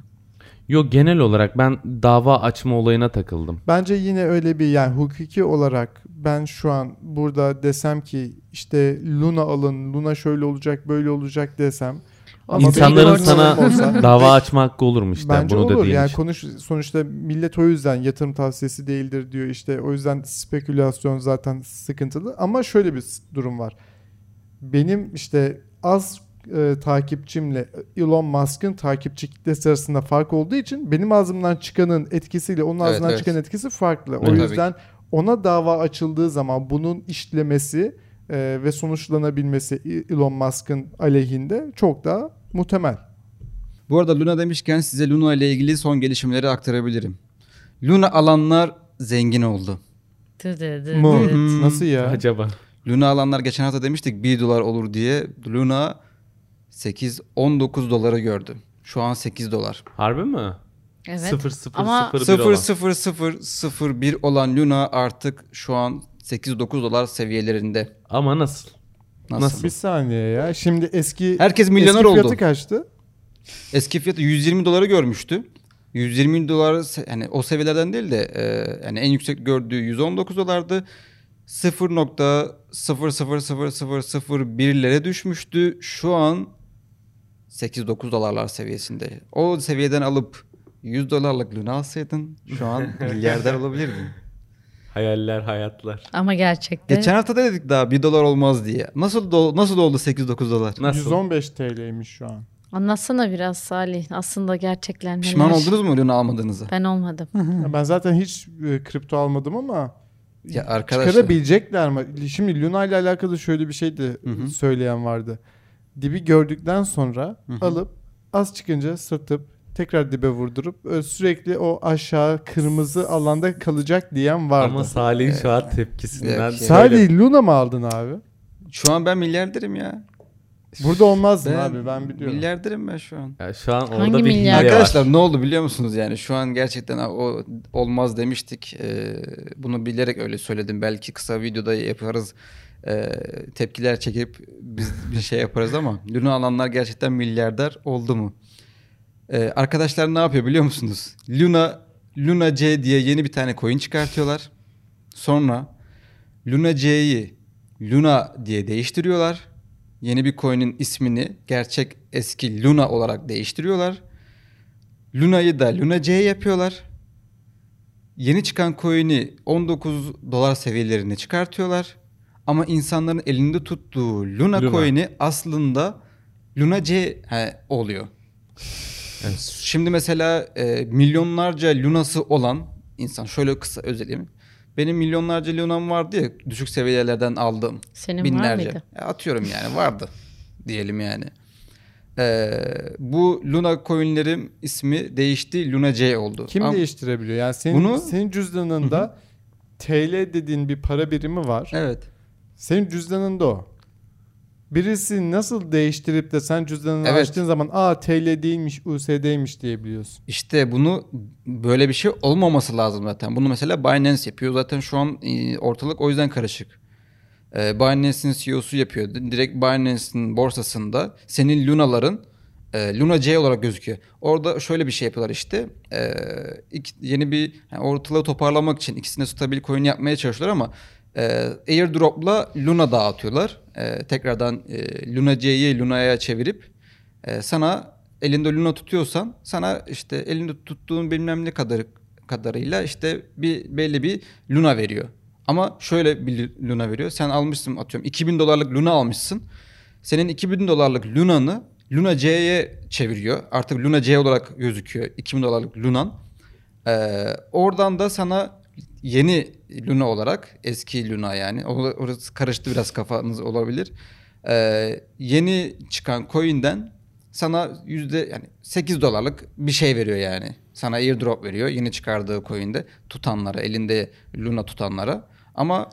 Speaker 4: Yok genel olarak ben dava açma olayına takıldım.
Speaker 3: Bence yine öyle bir yani hukuki olarak ben şu an burada desem ki işte Luna alın, Luna şöyle olacak, böyle olacak desem. Ama
Speaker 4: İnsanların
Speaker 3: benim
Speaker 4: sana
Speaker 3: olsa-
Speaker 4: dava açma hakkı olur mu işte
Speaker 3: Bence
Speaker 4: bunu
Speaker 3: olur.
Speaker 4: dediğin
Speaker 3: yani
Speaker 4: için.
Speaker 3: konuş sonuçta millet o yüzden yatırım tavsiyesi değildir diyor. İşte o yüzden spekülasyon zaten sıkıntılı. Ama şöyle bir durum var. Benim işte az e, takipçimle Elon Musk'ın takipçi kitlesi arasında fark olduğu için benim ağzımdan çıkanın etkisiyle onun
Speaker 2: Evet,
Speaker 3: ağzından
Speaker 2: evet.
Speaker 3: çıkan etkisi farklı. O
Speaker 2: Evet, tabii
Speaker 3: yüzden ona dava açıldığı zaman bunun işlemesi e, ve sonuçlanabilmesi Elon Musk'ın aleyhinde çok daha muhtemel.
Speaker 2: Bu arada Luna demişken size Luna ile ilgili son gelişmeleri aktarabilirim. Luna alanlar zengin oldu.
Speaker 1: Dı dı dı
Speaker 3: Mu?
Speaker 1: dı.
Speaker 3: Nasıl ya?
Speaker 4: Acaba.
Speaker 2: Luna alanlar geçen hafta demiştik 1 dolar olur diye. Luna 8-19 doları gördü. Şu an 8 dolar.
Speaker 4: Harbi mi?
Speaker 1: Evet.
Speaker 4: 0 0
Speaker 1: Ama-
Speaker 4: 0 1 olan.
Speaker 2: 0-0-0-0-1 olan Luna artık şu an 8-9 dolar seviyelerinde.
Speaker 4: Ama nasıl?
Speaker 2: Nasıl?
Speaker 4: Nasıl?
Speaker 3: Bir saniye ya. Şimdi eski
Speaker 2: Herkes milyoner
Speaker 3: eski
Speaker 2: oldu.
Speaker 3: fiyatı kaçtı?
Speaker 2: Eski fiyatı 120 doları görmüştü. 120 dolar yani o seviyelerden değil de e, yani en yüksek gördüğü 119 dolardı. 0.00001'lere düşmüştü. Şu an 8-9 dolarlar seviyesinde. O seviyeden alıp 100 dolarlık Luna alsaydın şu an milyarder olabilirdin.
Speaker 4: Hayaller, hayatlar.
Speaker 1: Ama gerçekte
Speaker 2: Geçen hafta da dedik daha 1 dolar olmaz diye. Nasıl do- nasıl oldu 8-9 dolar?
Speaker 4: Nasıl?
Speaker 3: 115 TL'ymiş şu an.
Speaker 1: anlatsana biraz Salih. Aslında gerçekler neler?
Speaker 2: Pişman oldunuz mu Luna almadığınıza?
Speaker 1: Ben olmadım.
Speaker 3: Ya ben zaten hiç e, kripto almadım ama
Speaker 2: Ya arkadaşlar.
Speaker 3: çıkarabilecekler mi? Şimdi Luna ile alakalı şöyle bir şey de
Speaker 2: Hı hı.
Speaker 3: söyleyen vardı. Dibi gördükten sonra alıp az çıkınca sırtıp tekrar dibe vurdurup e, sürekli o aşağı kırmızı alanda kalacak diyen vardı.
Speaker 4: Ama Salih'in şu an tepkisinden
Speaker 2: Yok,
Speaker 3: Salih Luna mı aldın abi?
Speaker 2: Şu an ben milyarderim ya.
Speaker 3: Burada olmazdın abi ben biliyorum.
Speaker 2: Milyarderim ben şu an.
Speaker 4: Ya şu an orada
Speaker 1: Hangi
Speaker 4: bir
Speaker 1: milyar?
Speaker 4: var.
Speaker 2: Arkadaşlar ne oldu biliyor musunuz yani şu an gerçekten o olmaz demiştik. Ee, bunu bilerek öyle söyledim. Belki kısa videoda yaparız. Ee, tepkiler çekip biz bir şey yaparız ama Luna alanlar gerçekten milyarder oldu mu? Ee, arkadaşlar ne yapıyor biliyor musunuz? Luna Luna C diye yeni bir tane coin çıkartıyorlar. Sonra Luna C'yi Luna diye değiştiriyorlar. Yeni bir coin'in ismini gerçek eski Luna olarak değiştiriyorlar. Luna'yı da Luna C yapıyorlar. Yeni çıkan coin'i 19 dolar seviyelerine çıkartıyorlar. Ama insanların elinde tuttuğu Luna,
Speaker 4: Luna.
Speaker 2: coin'i aslında Luna C he, oluyor. Şimdi mesela e, milyonlarca Luna'sı olan insan şöyle kısa özetleyeyim. Benim milyonlarca Luna'm vardı ya düşük seviyelerden aldığım.
Speaker 1: Senin var
Speaker 2: binlerce.
Speaker 1: mıydı?
Speaker 2: E, atıyorum yani vardı diyelim yani. E, bu Luna coinlerim ismi değişti Luna C oldu.
Speaker 3: Kim
Speaker 2: Ama-
Speaker 3: değiştirebiliyor? Yani senin,
Speaker 2: Bunu-
Speaker 3: senin cüzdanında TL dediğin bir para birimi var.
Speaker 2: Evet.
Speaker 3: Senin cüzdanında o. Birisi nasıl değiştirip de sen cüzdanını
Speaker 2: Evet.
Speaker 3: açtığın zaman aa TL değilmiş USD'ymiş diyebiliyorsun.
Speaker 2: İşte bunu böyle bir şey olmaması lazım zaten. Bunu mesela Binance yapıyor. Zaten şu an e, ortalık o yüzden karışık. E, Binance'in CEO'su yapıyor. Direkt Binance'in borsasında senin Luna'ların e, Luna C olarak gözüküyor. Orada şöyle bir şey yapıyorlar işte. E, iki- yeni bir yani ortalığı toparlamak için ikisine stabil coin yapmaya çalışıyorlar ama e, airdrop'la Luna dağıtıyorlar. E, tekrardan e, Luna C'yi Luna'ya çevirip e, sana elinde Luna tutuyorsan sana işte elinde tuttuğun bilmem ne kadar kadarıyla işte bir belli bir Luna veriyor. Ama şöyle bir Luna veriyor. Sen almışsın atıyorum 2000 dolarlık Luna almışsın. Senin 2000 dolarlık Luna'nı Luna C'ye çeviriyor. Artık Luna C olarak gözüküyor 2000 dolarlık Luna'n. Ee, oradan da sana yeni Luna olarak eski Luna yani orası karıştı biraz kafanız olabilir. Ee, yeni çıkan coin'den sana yüzde yani 8 dolarlık bir şey veriyor yani. Sana airdrop veriyor yeni çıkardığı coin'de tutanlara elinde Luna tutanlara. Ama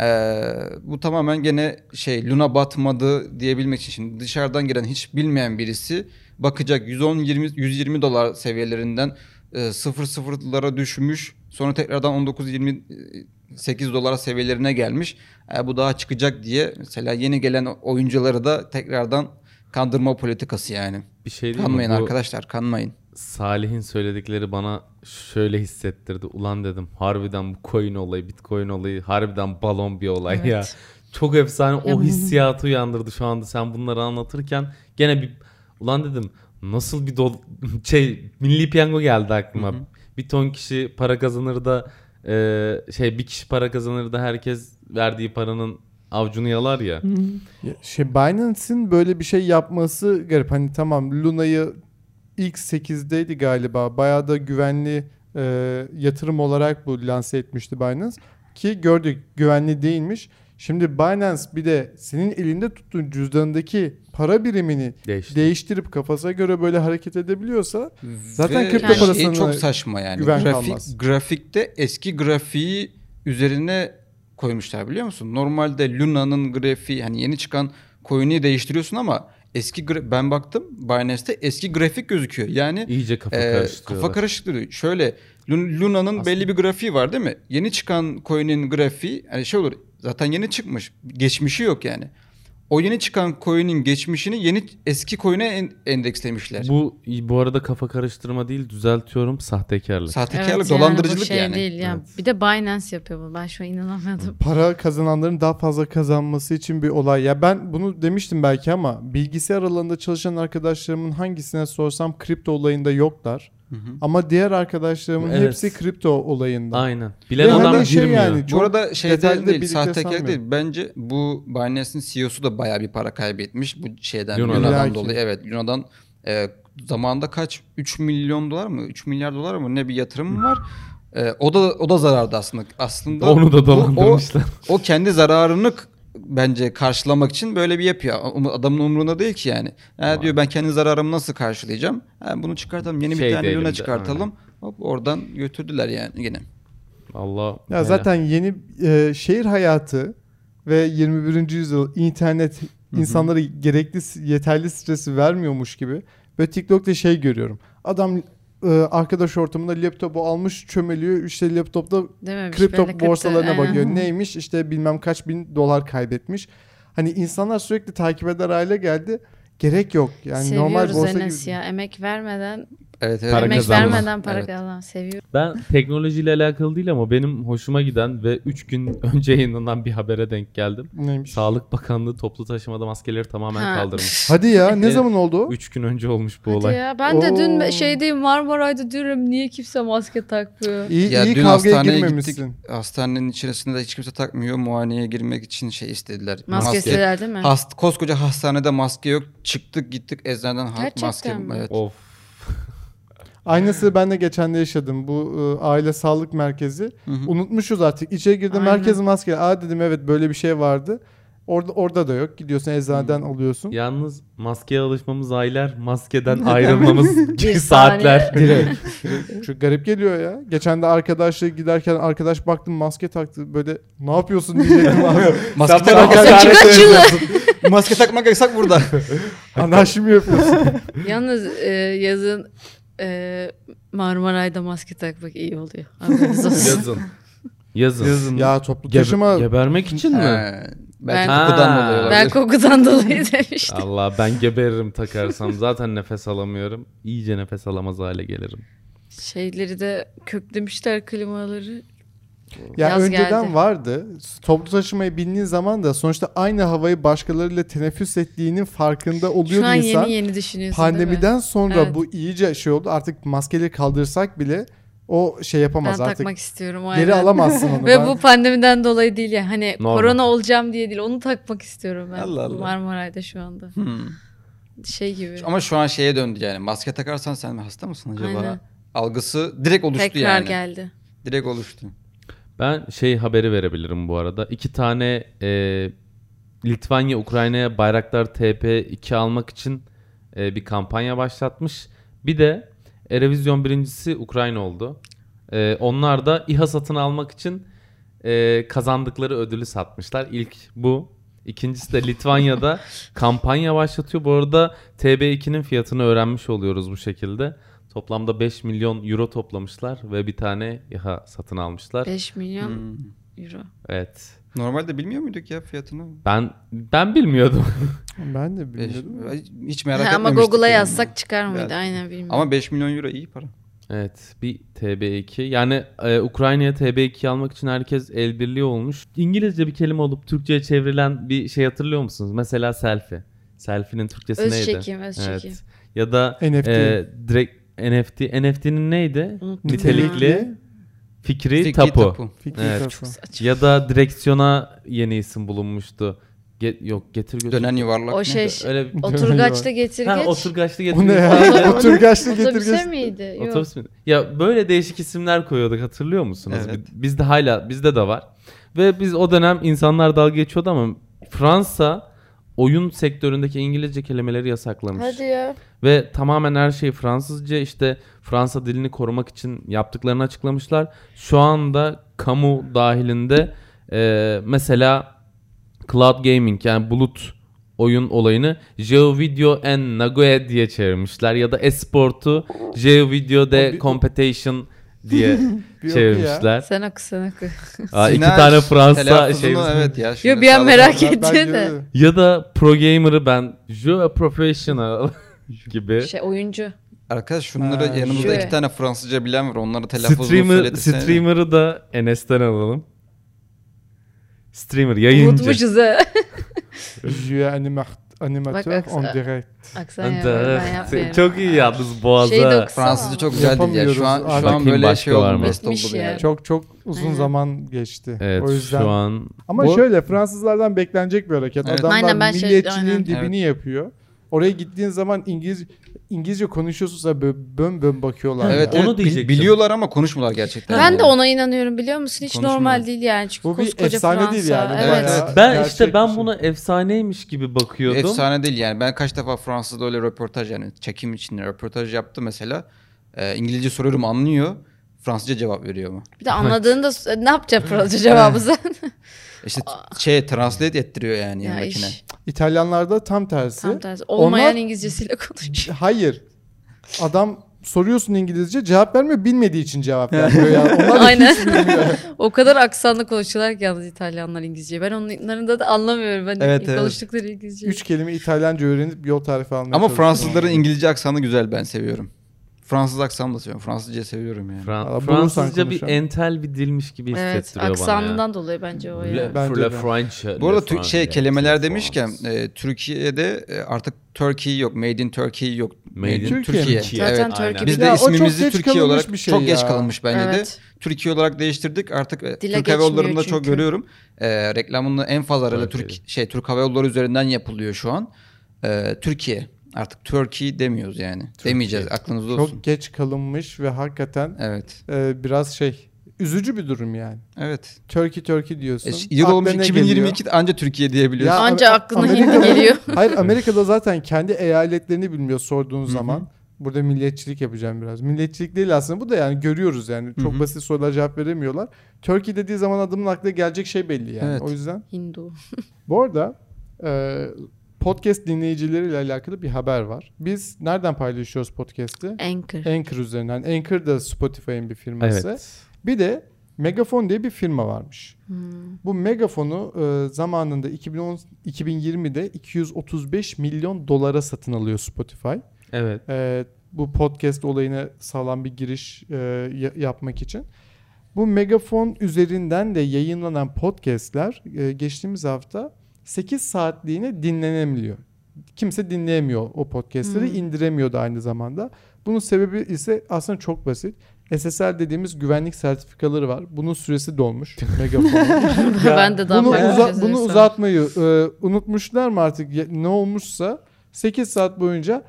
Speaker 2: ee, bu tamamen gene şey Luna batmadı diyebilmek için şimdi dışarıdan giren hiç bilmeyen birisi bakacak 110 20 120 dolar seviyelerinden e, 0 sıfırlara düşmüş. Sonra tekrardan 19 28 dolar seviyelerine gelmiş. E, bu daha çıkacak diye mesela yeni gelen oyuncuları da tekrardan kandırma politikası yani.
Speaker 4: Bir şey değil mi?
Speaker 2: Kanmayın
Speaker 4: Bu
Speaker 2: arkadaşlar kanmayın.
Speaker 4: Salih'in söyledikleri bana şöyle hissettirdi. Ulan dedim harbiden bu coin olayı, bitcoin olayı harbiden balon bir olay ya.
Speaker 1: Evet.
Speaker 4: Çok efsane o
Speaker 1: Ya-
Speaker 4: hissiyatı uyandırdı şu anda sen bunları anlatırken. Gene bir ulan dedim nasıl bir dol şey milli piyango geldi aklıma. Bir ton kişi para kazanır da e, şey bir kişi para kazanır da herkes verdiği paranın avcunu yalar ya.
Speaker 3: Şey Binance'in böyle bir şey yapması garip. Hani tamam Luna'yı ilk 8'deydi galiba. Bayağı da güvenli e, yatırım olarak bu lanse etmişti Binance. Ki gördük güvenli değilmiş. Şimdi Binance bir de senin elinde tuttuğun cüzdanındaki para birimini
Speaker 4: Değişti.
Speaker 3: değiştirip kafasına göre böyle hareket edebiliyorsa Zaten
Speaker 2: Ve
Speaker 3: kripto
Speaker 2: şey
Speaker 3: parasına
Speaker 2: çok saçma yani.
Speaker 3: güven
Speaker 2: Grafik,
Speaker 3: kalmaz.
Speaker 2: grafikte eski grafiği üzerine koymuşlar biliyor musun? Normalde Luna'nın grafiği hani yeni çıkan coin'i değiştiriyorsun ama eski ben baktım Binance'te eski grafik gözüküyor. Yani
Speaker 4: İyice kafa
Speaker 2: e, kafa karıştırıyor. Şöyle Lun- Luna'nın belli bir grafiği var değil mi? Yeni çıkan coin'in grafiği hani şey olur zaten yeni çıkmış. Geçmişi yok yani. O yeni çıkan coin'in geçmişini yeni eski coin'e en- endekslemişler.
Speaker 4: Bu bu arada kafa karıştırma değil düzeltiyorum sahtekarlık.
Speaker 2: Sahtekarlık,
Speaker 1: Evet, yani
Speaker 2: dolandırıcılık
Speaker 1: bu şey
Speaker 2: yani.
Speaker 1: değil ya. Bir de Binance yapıyor bunu. Ben şu an inanamıyordum.
Speaker 3: para kazananların daha fazla kazanması için bir olay. Ya ben bunu demiştim belki ama bilgisayar alanında çalışan arkadaşlarımın hangisine sorsam kripto olayında yoklar. Ama diğer arkadaşlarımın
Speaker 4: Evet.
Speaker 3: hepsi kripto olayında.
Speaker 4: Aynen.
Speaker 3: Ve
Speaker 4: Bilen
Speaker 3: hani
Speaker 4: adam
Speaker 3: şey
Speaker 4: girmiyor.
Speaker 3: yani,
Speaker 2: Bu
Speaker 3: Çok
Speaker 2: arada şeyden
Speaker 3: detaylı
Speaker 2: değil,
Speaker 3: birlikte
Speaker 2: sahtekar değil. Bence bu Binance'in CEO'su da bayağı bir para kaybetmiş bu şeyden
Speaker 4: Luna'dan.
Speaker 2: Luna'dan, dolayı. Evet, Luna'dan e, zamanında kaç 3 milyon dolar mı? 3 milyar dolar mı ne bir yatırım var. E, o da o da zararda aslında. Aslında
Speaker 4: Onu da dolandırmışlar.
Speaker 2: O, o kendi zararını bence karşılamak için böyle bir yapıyor. O- Adamın umurunda değil ki yani. Ha, diyor ben kendi zararımı nasıl karşılayacağım? Ha, bunu çıkartalım. Yeni
Speaker 4: Şey
Speaker 2: bir tane
Speaker 4: de,
Speaker 2: çıkartalım. Hop oradan götürdüler yani yine.
Speaker 4: Allah.
Speaker 3: Ya zaten yeni e, şehir hayatı ve 21. yüzyıl internet insanlara gerekli yeterli stresi vermiyormuş gibi. Ve TikTok'ta şey görüyorum. Adam e, arkadaş ortamında laptopu almış çömeliyor. İşte laptopta kripto
Speaker 1: kripto-
Speaker 3: borsalarına
Speaker 1: Aynen.
Speaker 3: bakıyor. Neymiş işte bilmem kaç bin dolar kaybetmiş. Hani insanlar sürekli takip eder hale geldi. Gerek yok. Yani normal
Speaker 1: Seviyoruz
Speaker 3: borsa
Speaker 1: Enes
Speaker 3: gibi.
Speaker 1: ya. Emek vermeden,
Speaker 2: Evet, evet.
Speaker 4: Para
Speaker 1: emek
Speaker 4: kazanma.
Speaker 1: vermeden para
Speaker 2: Evet.
Speaker 1: kazanan. Seviyorum.
Speaker 4: Ben teknolojiyle alakalı değil ama benim hoşuma giden ve 3 gün önce yayınlanan bir habere denk geldim.
Speaker 3: Neymiş?
Speaker 4: Sağlık Bakanlığı toplu taşımada maskeleri tamamen
Speaker 1: Ha.
Speaker 4: kaldırmış.
Speaker 3: Hadi ya ne zaman oldu o?
Speaker 4: 3 gün önce olmuş bu
Speaker 1: Hadi
Speaker 4: olay.
Speaker 1: ya. Ben de dün
Speaker 3: Oo.
Speaker 1: şeydeyim Marmaray'da diyorum niye kimse maske takmıyor.
Speaker 3: İyi,
Speaker 2: Ya
Speaker 3: iyi
Speaker 2: dün
Speaker 3: kavgaya
Speaker 2: hastaneye
Speaker 3: girmemişsin.
Speaker 2: gittik. Hastanenin içerisinde de hiç kimse takmıyor. Muayeneye girmek için şey istediler.
Speaker 1: Maskesiler değil mi?
Speaker 2: Hast, koskoca hastanede maske yok. Çıktık gittik eczaneden
Speaker 1: Gerçekten
Speaker 2: maske.
Speaker 1: mi?
Speaker 2: Evet.
Speaker 4: Of.
Speaker 3: Aynısı ben de geçen de yaşadım. Bu e, aile sağlık merkezi.
Speaker 2: Hı hı.
Speaker 3: Unutmuşuz artık. İçeri girdim
Speaker 1: Aynen.
Speaker 3: merkez maske. Aa dedim evet böyle bir şey vardı. Orada orada da yok. Gidiyorsun eczaneden alıyorsun.
Speaker 4: Yalnız maskeye alışmamız aylar, maskeden ayrılmamız
Speaker 1: Bir
Speaker 4: saatler.
Speaker 3: Direkt. Garip geliyor ya. Geçen de arkadaşla giderken arkadaş baktım maske taktı. Böyle ne yapıyorsun diyecektim abi.
Speaker 2: Maske,
Speaker 1: kaçılı.
Speaker 2: maske takmak yasak burada.
Speaker 3: Anarşi mi yapıyorsun?
Speaker 1: Yalnız e, yazın e, Marmaray'da maske takmak iyi oluyor. Haberiniz olsun.
Speaker 4: Yazın. Yazın.
Speaker 3: ya toplu
Speaker 4: Gebe-
Speaker 3: taşıma
Speaker 4: gebermek için mi?
Speaker 2: He, belki
Speaker 1: Ben-
Speaker 2: kokudan
Speaker 4: Ha.
Speaker 2: dolayı olabilir.
Speaker 1: ben kokudan dolayı demiştim.
Speaker 4: Allah ben geberirim takarsam. Zaten nefes alamıyorum. İyice nefes alamaz hale gelirim.
Speaker 1: Şeyleri de köklemişler klimaları.
Speaker 3: Ya
Speaker 1: Yaz
Speaker 3: önceden
Speaker 1: geldi.
Speaker 3: vardı. Toplu taşımaya bindiğin zaman da sonuçta aynı havayı başkalarıyla teneffüs ettiğinin farkında oluyordu
Speaker 1: Şu an
Speaker 3: insan.
Speaker 1: yeni yeni düşünüyorsun değil mi?
Speaker 3: Pandemiden sonra
Speaker 1: Evet.
Speaker 3: bu iyice şey oldu. Artık maskeleri kaldırsak bile o şey
Speaker 1: Ben
Speaker 3: yapamaz artık.
Speaker 1: takmak istiyorum.
Speaker 3: Geri
Speaker 1: aynen.
Speaker 3: alamazsın onu.
Speaker 1: Ve
Speaker 3: Ben-
Speaker 1: bu pandemiden dolayı değil ya. Hani
Speaker 4: Normal.
Speaker 1: korona olacağım diye değil. Onu takmak istiyorum ben.
Speaker 2: Allah Allah.
Speaker 1: Marmaray'da şu anda.
Speaker 2: Hmm.
Speaker 1: Şey gibi.
Speaker 2: Ama şu an şeye döndü yani. Maske takarsan sen hasta mısın acaba?
Speaker 1: Aynen.
Speaker 2: Algısı direkt oluştu
Speaker 1: Tekrar
Speaker 2: yani.
Speaker 1: geldi.
Speaker 2: Direkt oluştu.
Speaker 4: Ben şey haberi verebilirim bu arada. İki tane e, Litvanya Ukrayna'ya Bayraktar TP2 almak için e, bir kampanya başlatmış. Bir de Erevizyon birincisi Ukrayna oldu. E, onlar da İHA satın almak için e, kazandıkları ödülü satmışlar. İlk bu. İkincisi de Litvanya'da kampanya başlatıyor. Bu arada TB2'nin fiyatını öğrenmiş oluyoruz bu şekilde. Toplamda 5 milyon euro toplamışlar ve bir tane İHA satın almışlar.
Speaker 1: 5 milyon
Speaker 2: Hmm.
Speaker 1: euro.
Speaker 4: Evet.
Speaker 2: Normalde bilmiyor muyduk ya fiyatını?
Speaker 4: Ben ben bilmiyordum.
Speaker 3: Ben de
Speaker 2: Beş-
Speaker 3: bilmiyordum.
Speaker 2: hiç merak
Speaker 1: Ha, ama. Google'a
Speaker 2: yani.
Speaker 1: yazsak çıkar mıydı?
Speaker 2: Evet.
Speaker 1: Aynen bilmiyorum.
Speaker 2: Ama 5 milyon euro iyi para.
Speaker 4: Evet bir TB2 yani e, Ukrayna'ya TB2 almak için herkes el birliği olmuş. İngilizce bir kelime olup Türkçe'ye çevrilen bir şey hatırlıyor musunuz? Mesela selfie. Selfie'nin Türkçesi
Speaker 1: Öz
Speaker 4: neydi?
Speaker 1: çekim, öz çekim.
Speaker 4: Ya da
Speaker 3: NFT.
Speaker 4: e, direkt NFT. NFT'nin neydi?
Speaker 1: Unuttum
Speaker 4: Nitelikli
Speaker 1: ya.
Speaker 4: fikri,
Speaker 2: Fikri
Speaker 4: tapu.
Speaker 2: tapu.
Speaker 3: Fikri
Speaker 4: Evet.
Speaker 3: tapu.
Speaker 4: Ya da direksiyona yeni isim bulunmuştu. Ge- yok getir götür.
Speaker 2: Dönen yuvarlak.
Speaker 1: O şey
Speaker 4: Öyle
Speaker 1: oturgaçta getir
Speaker 4: Ha,
Speaker 1: geç.
Speaker 4: oturgaçlı getir
Speaker 3: O ne
Speaker 4: götür.
Speaker 3: ya? Oturgaçlı getir
Speaker 1: Otobüse
Speaker 3: geç.
Speaker 1: miydi? Yok.
Speaker 4: Otobüs mü? Ya böyle değişik isimler koyuyorduk hatırlıyor musunuz?
Speaker 2: Evet.
Speaker 4: Bi- Bizde hala bizde de var. Ve biz o dönem insanlar dalga geçiyordu ama Fransa oyun sektöründeki İngilizce kelimeleri yasaklamış.
Speaker 1: Hadi ya.
Speaker 4: Ve tamamen her şeyi Fransızca işte Fransa dilini korumak için yaptıklarını açıklamışlar. Şu anda kamu dahilinde e, mesela cloud gaming yani bulut oyun olayını Geo Video and Nagoya diye çevirmişler ya da esportu Geo Video de Competition diye çevirmişler.
Speaker 1: Sen oku sen oku.
Speaker 4: Aa, iki tane Fransa şey
Speaker 2: evet ya.
Speaker 1: Yo bir an merak ettim de.
Speaker 4: ya da pro gamer'ı ben Je professional gibi.
Speaker 1: Şey oyuncu.
Speaker 2: Arkadaş şunları
Speaker 3: Ha,
Speaker 2: yanımızda
Speaker 1: şöyle.
Speaker 2: iki tane Fransızca bilen var. Onları telaffuzunu
Speaker 4: Streamer,
Speaker 2: söyletirsene.
Speaker 4: streamer'ı da Enes'ten alalım. Streamer, yayıncı.
Speaker 1: Unutmuşuz ha.
Speaker 3: Jeu anima- animateur
Speaker 1: Bak,
Speaker 3: en
Speaker 1: aksa-
Speaker 3: direct.
Speaker 1: Aksan yapıyorum.
Speaker 4: Çok iyi yalnız boğaza.
Speaker 1: Okusana.
Speaker 2: Fransızca çok güzel değil ya. Şu an, şu an böyle
Speaker 4: başka
Speaker 2: şey oldu.
Speaker 1: Bitmiş ya.
Speaker 2: yani.
Speaker 3: Çok çok uzun
Speaker 1: Aynen.
Speaker 3: zaman geçti.
Speaker 4: Evet
Speaker 3: o yüzden.
Speaker 4: şu an
Speaker 3: Ama
Speaker 4: Bu-
Speaker 3: şöyle Fransızlardan beklenecek bir hareket.
Speaker 2: Evet.
Speaker 3: Adamlar
Speaker 1: Aynen, ben şey-
Speaker 3: milliyetçiliğin dibini yapıyor. Oraya gittiğin zaman İngiliz İngilizce konuşuyorsa böyle bön bön bakıyorlar.
Speaker 2: Evet,
Speaker 3: ya.
Speaker 4: Onu
Speaker 2: evet. Bil-
Speaker 4: diyecektim.
Speaker 2: biliyorlar ama konuşmuyorlar gerçekten.
Speaker 1: Ben
Speaker 2: yani.
Speaker 1: de ona inanıyorum biliyor musun? Hiç normal değil yani. Çünkü
Speaker 3: Bu bir efsane
Speaker 1: Fransa.
Speaker 3: değil yani.
Speaker 1: Evet.
Speaker 2: Bayağı-
Speaker 4: ben
Speaker 3: gerçek
Speaker 4: işte ben
Speaker 3: şey.
Speaker 4: buna efsaneymiş gibi bakıyordum.
Speaker 2: Efsane değil yani. Ben kaç defa Fransız'da öyle röportaj yani çekim için röportaj yaptı mesela. Ee, İngilizce soruyorum anlıyor. Fransızca cevap veriyor mu?
Speaker 1: Bir de anladığında ne yapacak Fransızca cevabı sen?
Speaker 2: İşte şey translate ettiriyor yani
Speaker 1: ya
Speaker 2: yanındakine.
Speaker 1: iş.
Speaker 3: İtalyanlarda tam tersi.
Speaker 1: Tam tersi. Olmayan
Speaker 3: Onlar-
Speaker 1: İngilizcesiyle konuşuyor.
Speaker 3: Hayır. Adam soruyorsun İngilizce cevap vermiyor bilmediği için cevap vermiyor ya. Onlar
Speaker 1: Aynen. o kadar aksanlı konuşuyorlar ki yalnız İtalyanlar İngilizceyi. Ben onların da, da anlamıyorum. Ben
Speaker 2: Evet, evet.
Speaker 1: konuştukları İngilizceyi.
Speaker 3: Üç kelime İtalyanca öğrenip yol tarifi almaya
Speaker 2: Ama. Fransızların İngilizce aksanı güzel ben seviyorum. Fransız aksanı da seviyorum. Fransızca seviyorum yani.
Speaker 4: Fran-
Speaker 3: Valla bulursan
Speaker 4: Fransızca bir
Speaker 3: konuşalım.
Speaker 4: entel bir dilmiş gibi
Speaker 1: Evet
Speaker 4: hissettiriyor bana
Speaker 1: aksanından dolayı bence o ya.
Speaker 4: Le,
Speaker 3: Bence
Speaker 4: le. French.
Speaker 2: Bu arada
Speaker 4: Fran-
Speaker 2: şey
Speaker 4: le
Speaker 2: kelimeler demişken e, Türkiye'de e, artık Turkey yok. Made in Turkey yok.
Speaker 4: Made in
Speaker 3: Türkiye.
Speaker 2: Türkiye.
Speaker 4: Türkiye.
Speaker 1: Zaten
Speaker 2: Evet.
Speaker 1: Turkey
Speaker 2: Biz de
Speaker 3: Ya o çok
Speaker 2: ismimizi
Speaker 3: geç
Speaker 2: Türkiye
Speaker 3: kalınmış
Speaker 2: olarak
Speaker 3: bir şey
Speaker 2: çok geç
Speaker 3: ya.
Speaker 2: kalınmış bence de.
Speaker 1: Evet.
Speaker 2: Türkiye olarak değiştirdik. Artık e,
Speaker 1: Dile
Speaker 2: Türk Hava Yolları'nda çok
Speaker 1: çünkü.
Speaker 2: görüyorum. E, reklamını en fazla herhalde. Türk şey Türk Hava Yolları üzerinden yapılıyor şu an. E, Türkiye. Artık Turkey demiyoruz yani. Demeyeceğiz. Aklınızda olsun.
Speaker 3: Çok geç kalınmış ve hakikaten
Speaker 2: Evet.
Speaker 3: e, biraz şey üzücü bir durum yani.
Speaker 2: Evet.
Speaker 3: Turkey Turkey diyorsun.
Speaker 2: E, yıl
Speaker 3: Aklına
Speaker 2: olmuş
Speaker 3: ne
Speaker 2: 2022 de anca Türkiye diyebiliyorsun.
Speaker 3: Ya,
Speaker 1: Anca aklına hindi geliyor.
Speaker 3: Hayır Amerika'da zaten kendi eyaletlerini bilmiyor sorduğun zaman. Burada milliyetçilik yapacağım biraz. Milliyetçilik değil aslında bu da yani görüyoruz yani. Çok
Speaker 2: Hı hı.
Speaker 3: basit sorulara cevap veremiyorlar. Turkey dediği zaman adamın aklına gelecek şey belli yani.
Speaker 2: Evet.
Speaker 3: O yüzden.
Speaker 1: Hindu.
Speaker 3: Bu arada e, podcast dinleyicileriyle alakalı bir haber var. Biz nereden paylaşıyoruz podcast'i?
Speaker 1: Anchor.
Speaker 3: Anchor üzerinden. Anchor da Spotify'ın bir firması.
Speaker 4: Evet.
Speaker 3: Bir de Megafon diye bir firma varmış.
Speaker 1: Hmm.
Speaker 3: Bu megafonu e, zamanında 2010 2020'de 235 milyon dolara satın alıyor Spotify.
Speaker 4: Evet.
Speaker 3: E, bu podcast olayına sağlam bir giriş e, ya- yapmak için. Bu megafon üzerinden de yayınlanan podcastler e, geçtiğimiz hafta 8 saatliğine dinlenebiliyor. Kimse dinleyemiyor o podcastleri,
Speaker 1: Hmm.
Speaker 3: indiremiyor da aynı zamanda. Bunun sebebi ise aslında çok basit. SSL dediğimiz güvenlik sertifikaları var. Bunun süresi dolmuş megafonun.
Speaker 1: ben de daha
Speaker 3: bunu, uza-
Speaker 1: bir şey
Speaker 3: bunu uzatmayı e, unutmuşlar mı artık ne olmuşsa 8 saat boyunca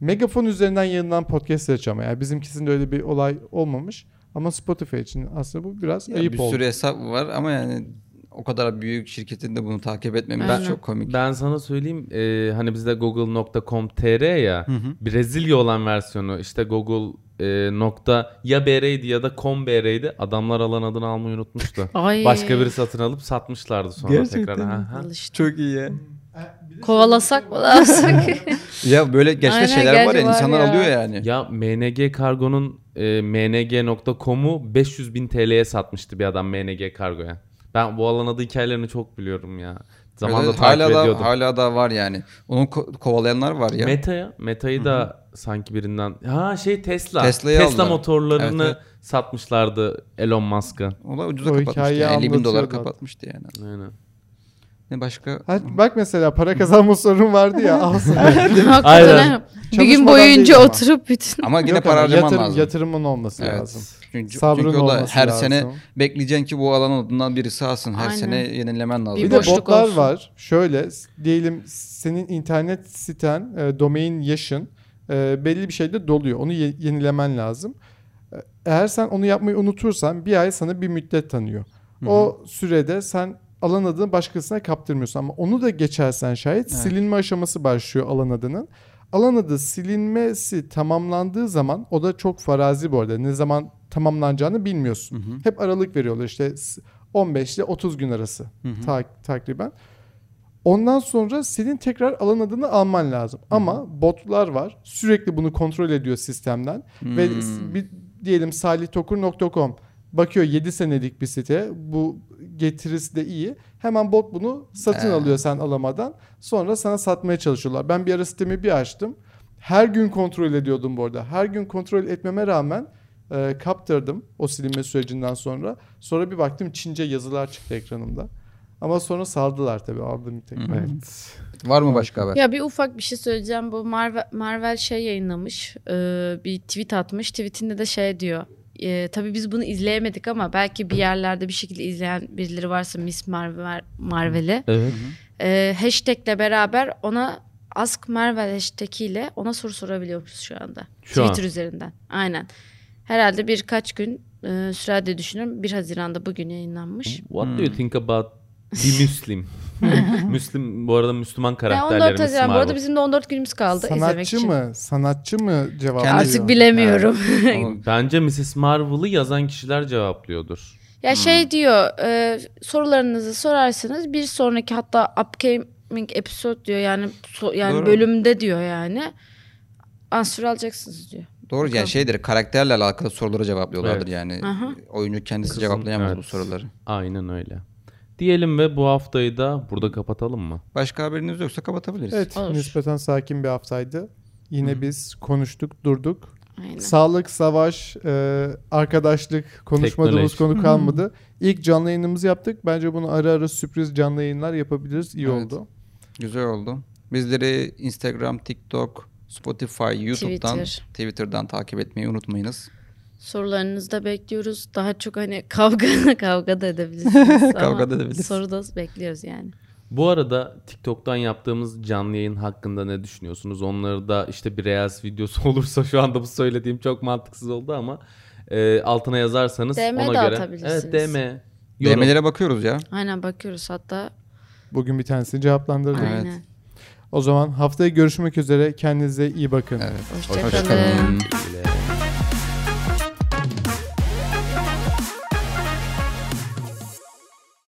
Speaker 3: megafon üzerinden yayınlanan podcast açama. Yani bizimkisinde öyle bir olay olmamış. Ama Spotify için aslında bu biraz
Speaker 2: Ya
Speaker 3: ayıp
Speaker 2: bir
Speaker 3: oldu.
Speaker 2: sürü hesap var ama yani o kadar büyük şirketin de bunu takip etmemiz
Speaker 1: Aynen.
Speaker 2: çok komik.
Speaker 4: Ben sana söyleyeyim e, hani bizde google.com.tr ya
Speaker 2: Hı hı.
Speaker 4: Brezilya olan versiyonu işte Google e, nokta ya BR'ydi ya da com.br'ydi. Adamlar alan adını almayı unutmuştu.
Speaker 1: Ay.
Speaker 4: Başka biri satın alıp satmışlardı sonra
Speaker 2: Gerçekten
Speaker 4: tekrar.
Speaker 2: mi?
Speaker 4: Ha, ha.
Speaker 2: Çok iyi ya.
Speaker 1: Kovalasak mı ne yapsak?
Speaker 2: Ya böyle gerçekten
Speaker 1: Aynen,
Speaker 2: şeyler var ya
Speaker 1: var
Speaker 2: insanlar
Speaker 1: ya.
Speaker 2: alıyor yani.
Speaker 4: Ya MNG Kargo'nun e, mng.com'u 500 bin TL'ye satmıştı bir adam MNG Kargo'ya. Ben bu alan adı hikayelerini çok biliyorum ya. Zamanında
Speaker 2: Evet,
Speaker 4: takip
Speaker 2: hala da
Speaker 4: ediyordum.
Speaker 2: hala da var yani. Onu ko- kovalayanlar var ya.
Speaker 4: Meta'ya, Meta'yı da sanki birinden ha şey Tesla.
Speaker 2: Tesla'yı
Speaker 4: Tesla
Speaker 2: aldılar.
Speaker 4: motorlarını
Speaker 2: Evet,
Speaker 4: satmışlardı
Speaker 2: evet.
Speaker 4: Elon Musk'a.
Speaker 2: o da ucuza
Speaker 3: O
Speaker 2: kapatmıştı. Yani 50 bin dolar kapatmıştı yani.
Speaker 4: Aynen.
Speaker 2: Ne başka?
Speaker 3: Ha, bak mesela para kazanma sorun vardı ya.
Speaker 4: Aynen.
Speaker 1: Bir gün boyunca oturup bütün
Speaker 2: Ama yine
Speaker 3: Yok
Speaker 2: para
Speaker 3: ama
Speaker 2: harcaman
Speaker 3: yatırım-
Speaker 2: lazım.
Speaker 3: Yatırımın olması
Speaker 2: Evet.
Speaker 3: lazım.
Speaker 2: Çünkü,
Speaker 3: Sabrın
Speaker 2: çünkü o da her
Speaker 3: lazım.
Speaker 2: sene bekleyeceksin ki bu alan adından birisi alsın. Her
Speaker 1: Aynen.
Speaker 2: sene yenilemen lazım.
Speaker 1: Bir
Speaker 3: Bir de botlar
Speaker 1: olsun.
Speaker 3: var. Şöyle diyelim senin internet siten, e, domain yaşın e, belli bir şeyde doluyor. Onu ye- yenilemen lazım. E, Eğer sen onu yapmayı unutursan bir ay sana bir müddet tanıyor. O sürede sen alan adını başkasına kaptırmıyorsun ama onu da geçersen şayet
Speaker 2: Evet.
Speaker 3: silinme aşaması başlıyor alan adının. Alan adı silinmesi tamamlandığı zaman o da çok farazi bu arada. Ne zaman tamamlanacağını bilmiyorsun.
Speaker 2: Hı hı.
Speaker 3: Hep aralık veriyorlar işte s- 15 ile 30 gün arası
Speaker 2: Hı hı.
Speaker 3: ta- takriben. Ondan sonra senin tekrar alan adını alman lazım. Ama botlar var. Sürekli bunu kontrol ediyor sistemden. Ve
Speaker 2: Hmm.
Speaker 3: bir, diyelim salihtokur.com bakıyor 7 senelik bir site. Bu getirisi de iyi. Hemen bot bunu satın
Speaker 2: Ee.
Speaker 3: alıyor sen alamadan. Sonra sana satmaya çalışıyorlar. Ben bir ara sitemi bir açtım. Her gün kontrol ediyordum bu arada. Her gün kontrol etmeme rağmen e, kaptırdım o silinme sürecinden sonra. Sonra bir baktım Çince yazılar çıktı ekranımda. Ama sonra saldılar tabii aldım tekrar.
Speaker 4: Evet.
Speaker 2: Var mı başka haber?
Speaker 1: Ya bir ufak bir şey söyleyeceğim. Bu Marvel, Marvel şey yayınlamış. e, bir tweet atmış. Tweetinde de şey diyor. E, tabii biz bunu izleyemedik ama belki bir yerlerde bir şekilde izleyen birileri varsa Miss Marvel, Marvel'i.
Speaker 4: Evet.
Speaker 1: E, hashtagle beraber ona Ask Marvel hashtag ile ona soru sorabiliyormuşuz şu anda.
Speaker 4: Şu an.
Speaker 1: Twitter üzerinden. Aynen. Herhalde birkaç gün e, sürer diye düşünüyorum. 1 Haziran'da bugün yayınlanmış.
Speaker 4: What do you think about the Muslim? Müslim bu arada Müslüman
Speaker 1: Ya
Speaker 4: karakterlerimiz
Speaker 1: 14 Haziran. Bu arada bizim de 14 günümüz kaldı izlemek
Speaker 3: Sanatçı
Speaker 1: için.
Speaker 3: mı? Sanatçı mı cevap
Speaker 2: Kendisi-
Speaker 3: veriyor?
Speaker 1: Artık bilemiyorum.
Speaker 2: Ama
Speaker 4: Bence Mrs. Marvel'ı yazan kişiler cevaplıyordur.
Speaker 1: Ya şey diyor e, sorularınızı sorarsanız bir sonraki hatta upcoming episode diyor yani so- yani
Speaker 2: Doğru.
Speaker 1: bölümde diyor yani answer alacaksınız diyor.
Speaker 2: Doğru yani şeydir karakterle alakalı soruları cevaplıyorlardır
Speaker 4: Evet.
Speaker 2: yani.
Speaker 1: Aha.
Speaker 2: Oyuncu kendisi
Speaker 4: Kızın-
Speaker 2: cevaplayamaz
Speaker 4: evet.
Speaker 2: bu soruları.
Speaker 4: Aynen öyle. Diyelim ve bu haftayı da burada kapatalım mı?
Speaker 2: Başka haberiniz yoksa kapatabiliriz.
Speaker 3: Evet
Speaker 1: Olur.
Speaker 3: nispeten sakin bir haftaydı. Yine biz konuştuk durduk.
Speaker 1: Aynen.
Speaker 3: Sağlık, savaş, e, arkadaşlık konuşmadığımız
Speaker 4: Teknoloji.
Speaker 3: konu kalmadı. İlk canlı yayınımızı yaptık. Bence bunu ara ara sürpriz canlı yayınlar yapabiliriz. İyi
Speaker 2: Evet.
Speaker 3: oldu.
Speaker 2: Güzel oldu. Bizleri Instagram, TikTok, Spotify, YouTube'dan,
Speaker 1: Twitter.
Speaker 2: Twitter'dan takip etmeyi unutmayınız.
Speaker 1: Sorularınızı da bekliyoruz. Daha çok hani kavga kavga da edebilirsiniz.
Speaker 2: Kavga da edebiliriz.
Speaker 1: Soru da bekliyoruz yani.
Speaker 4: Bu arada TikTok'tan yaptığımız canlı yayın hakkında ne düşünüyorsunuz? Onları da işte bir Reels videosu olursa şu anda bu söylediğim çok mantıksız oldu ama e, altına yazarsanız
Speaker 1: DM
Speaker 4: ona
Speaker 1: de
Speaker 4: göre.
Speaker 1: atabilirsiniz.
Speaker 4: Evet DM. Yorum.
Speaker 2: DM'lere bakıyoruz ya.
Speaker 1: Aynen bakıyoruz hatta.
Speaker 3: Bugün bir tanesini cevaplandırdık.
Speaker 2: Evet.
Speaker 1: Aynen.
Speaker 3: O zaman haftaya görüşmek üzere. Kendinize iyi bakın.
Speaker 2: Evet.
Speaker 1: Hoşçakalın.
Speaker 2: Hoşçakalın.
Speaker 4: Güle.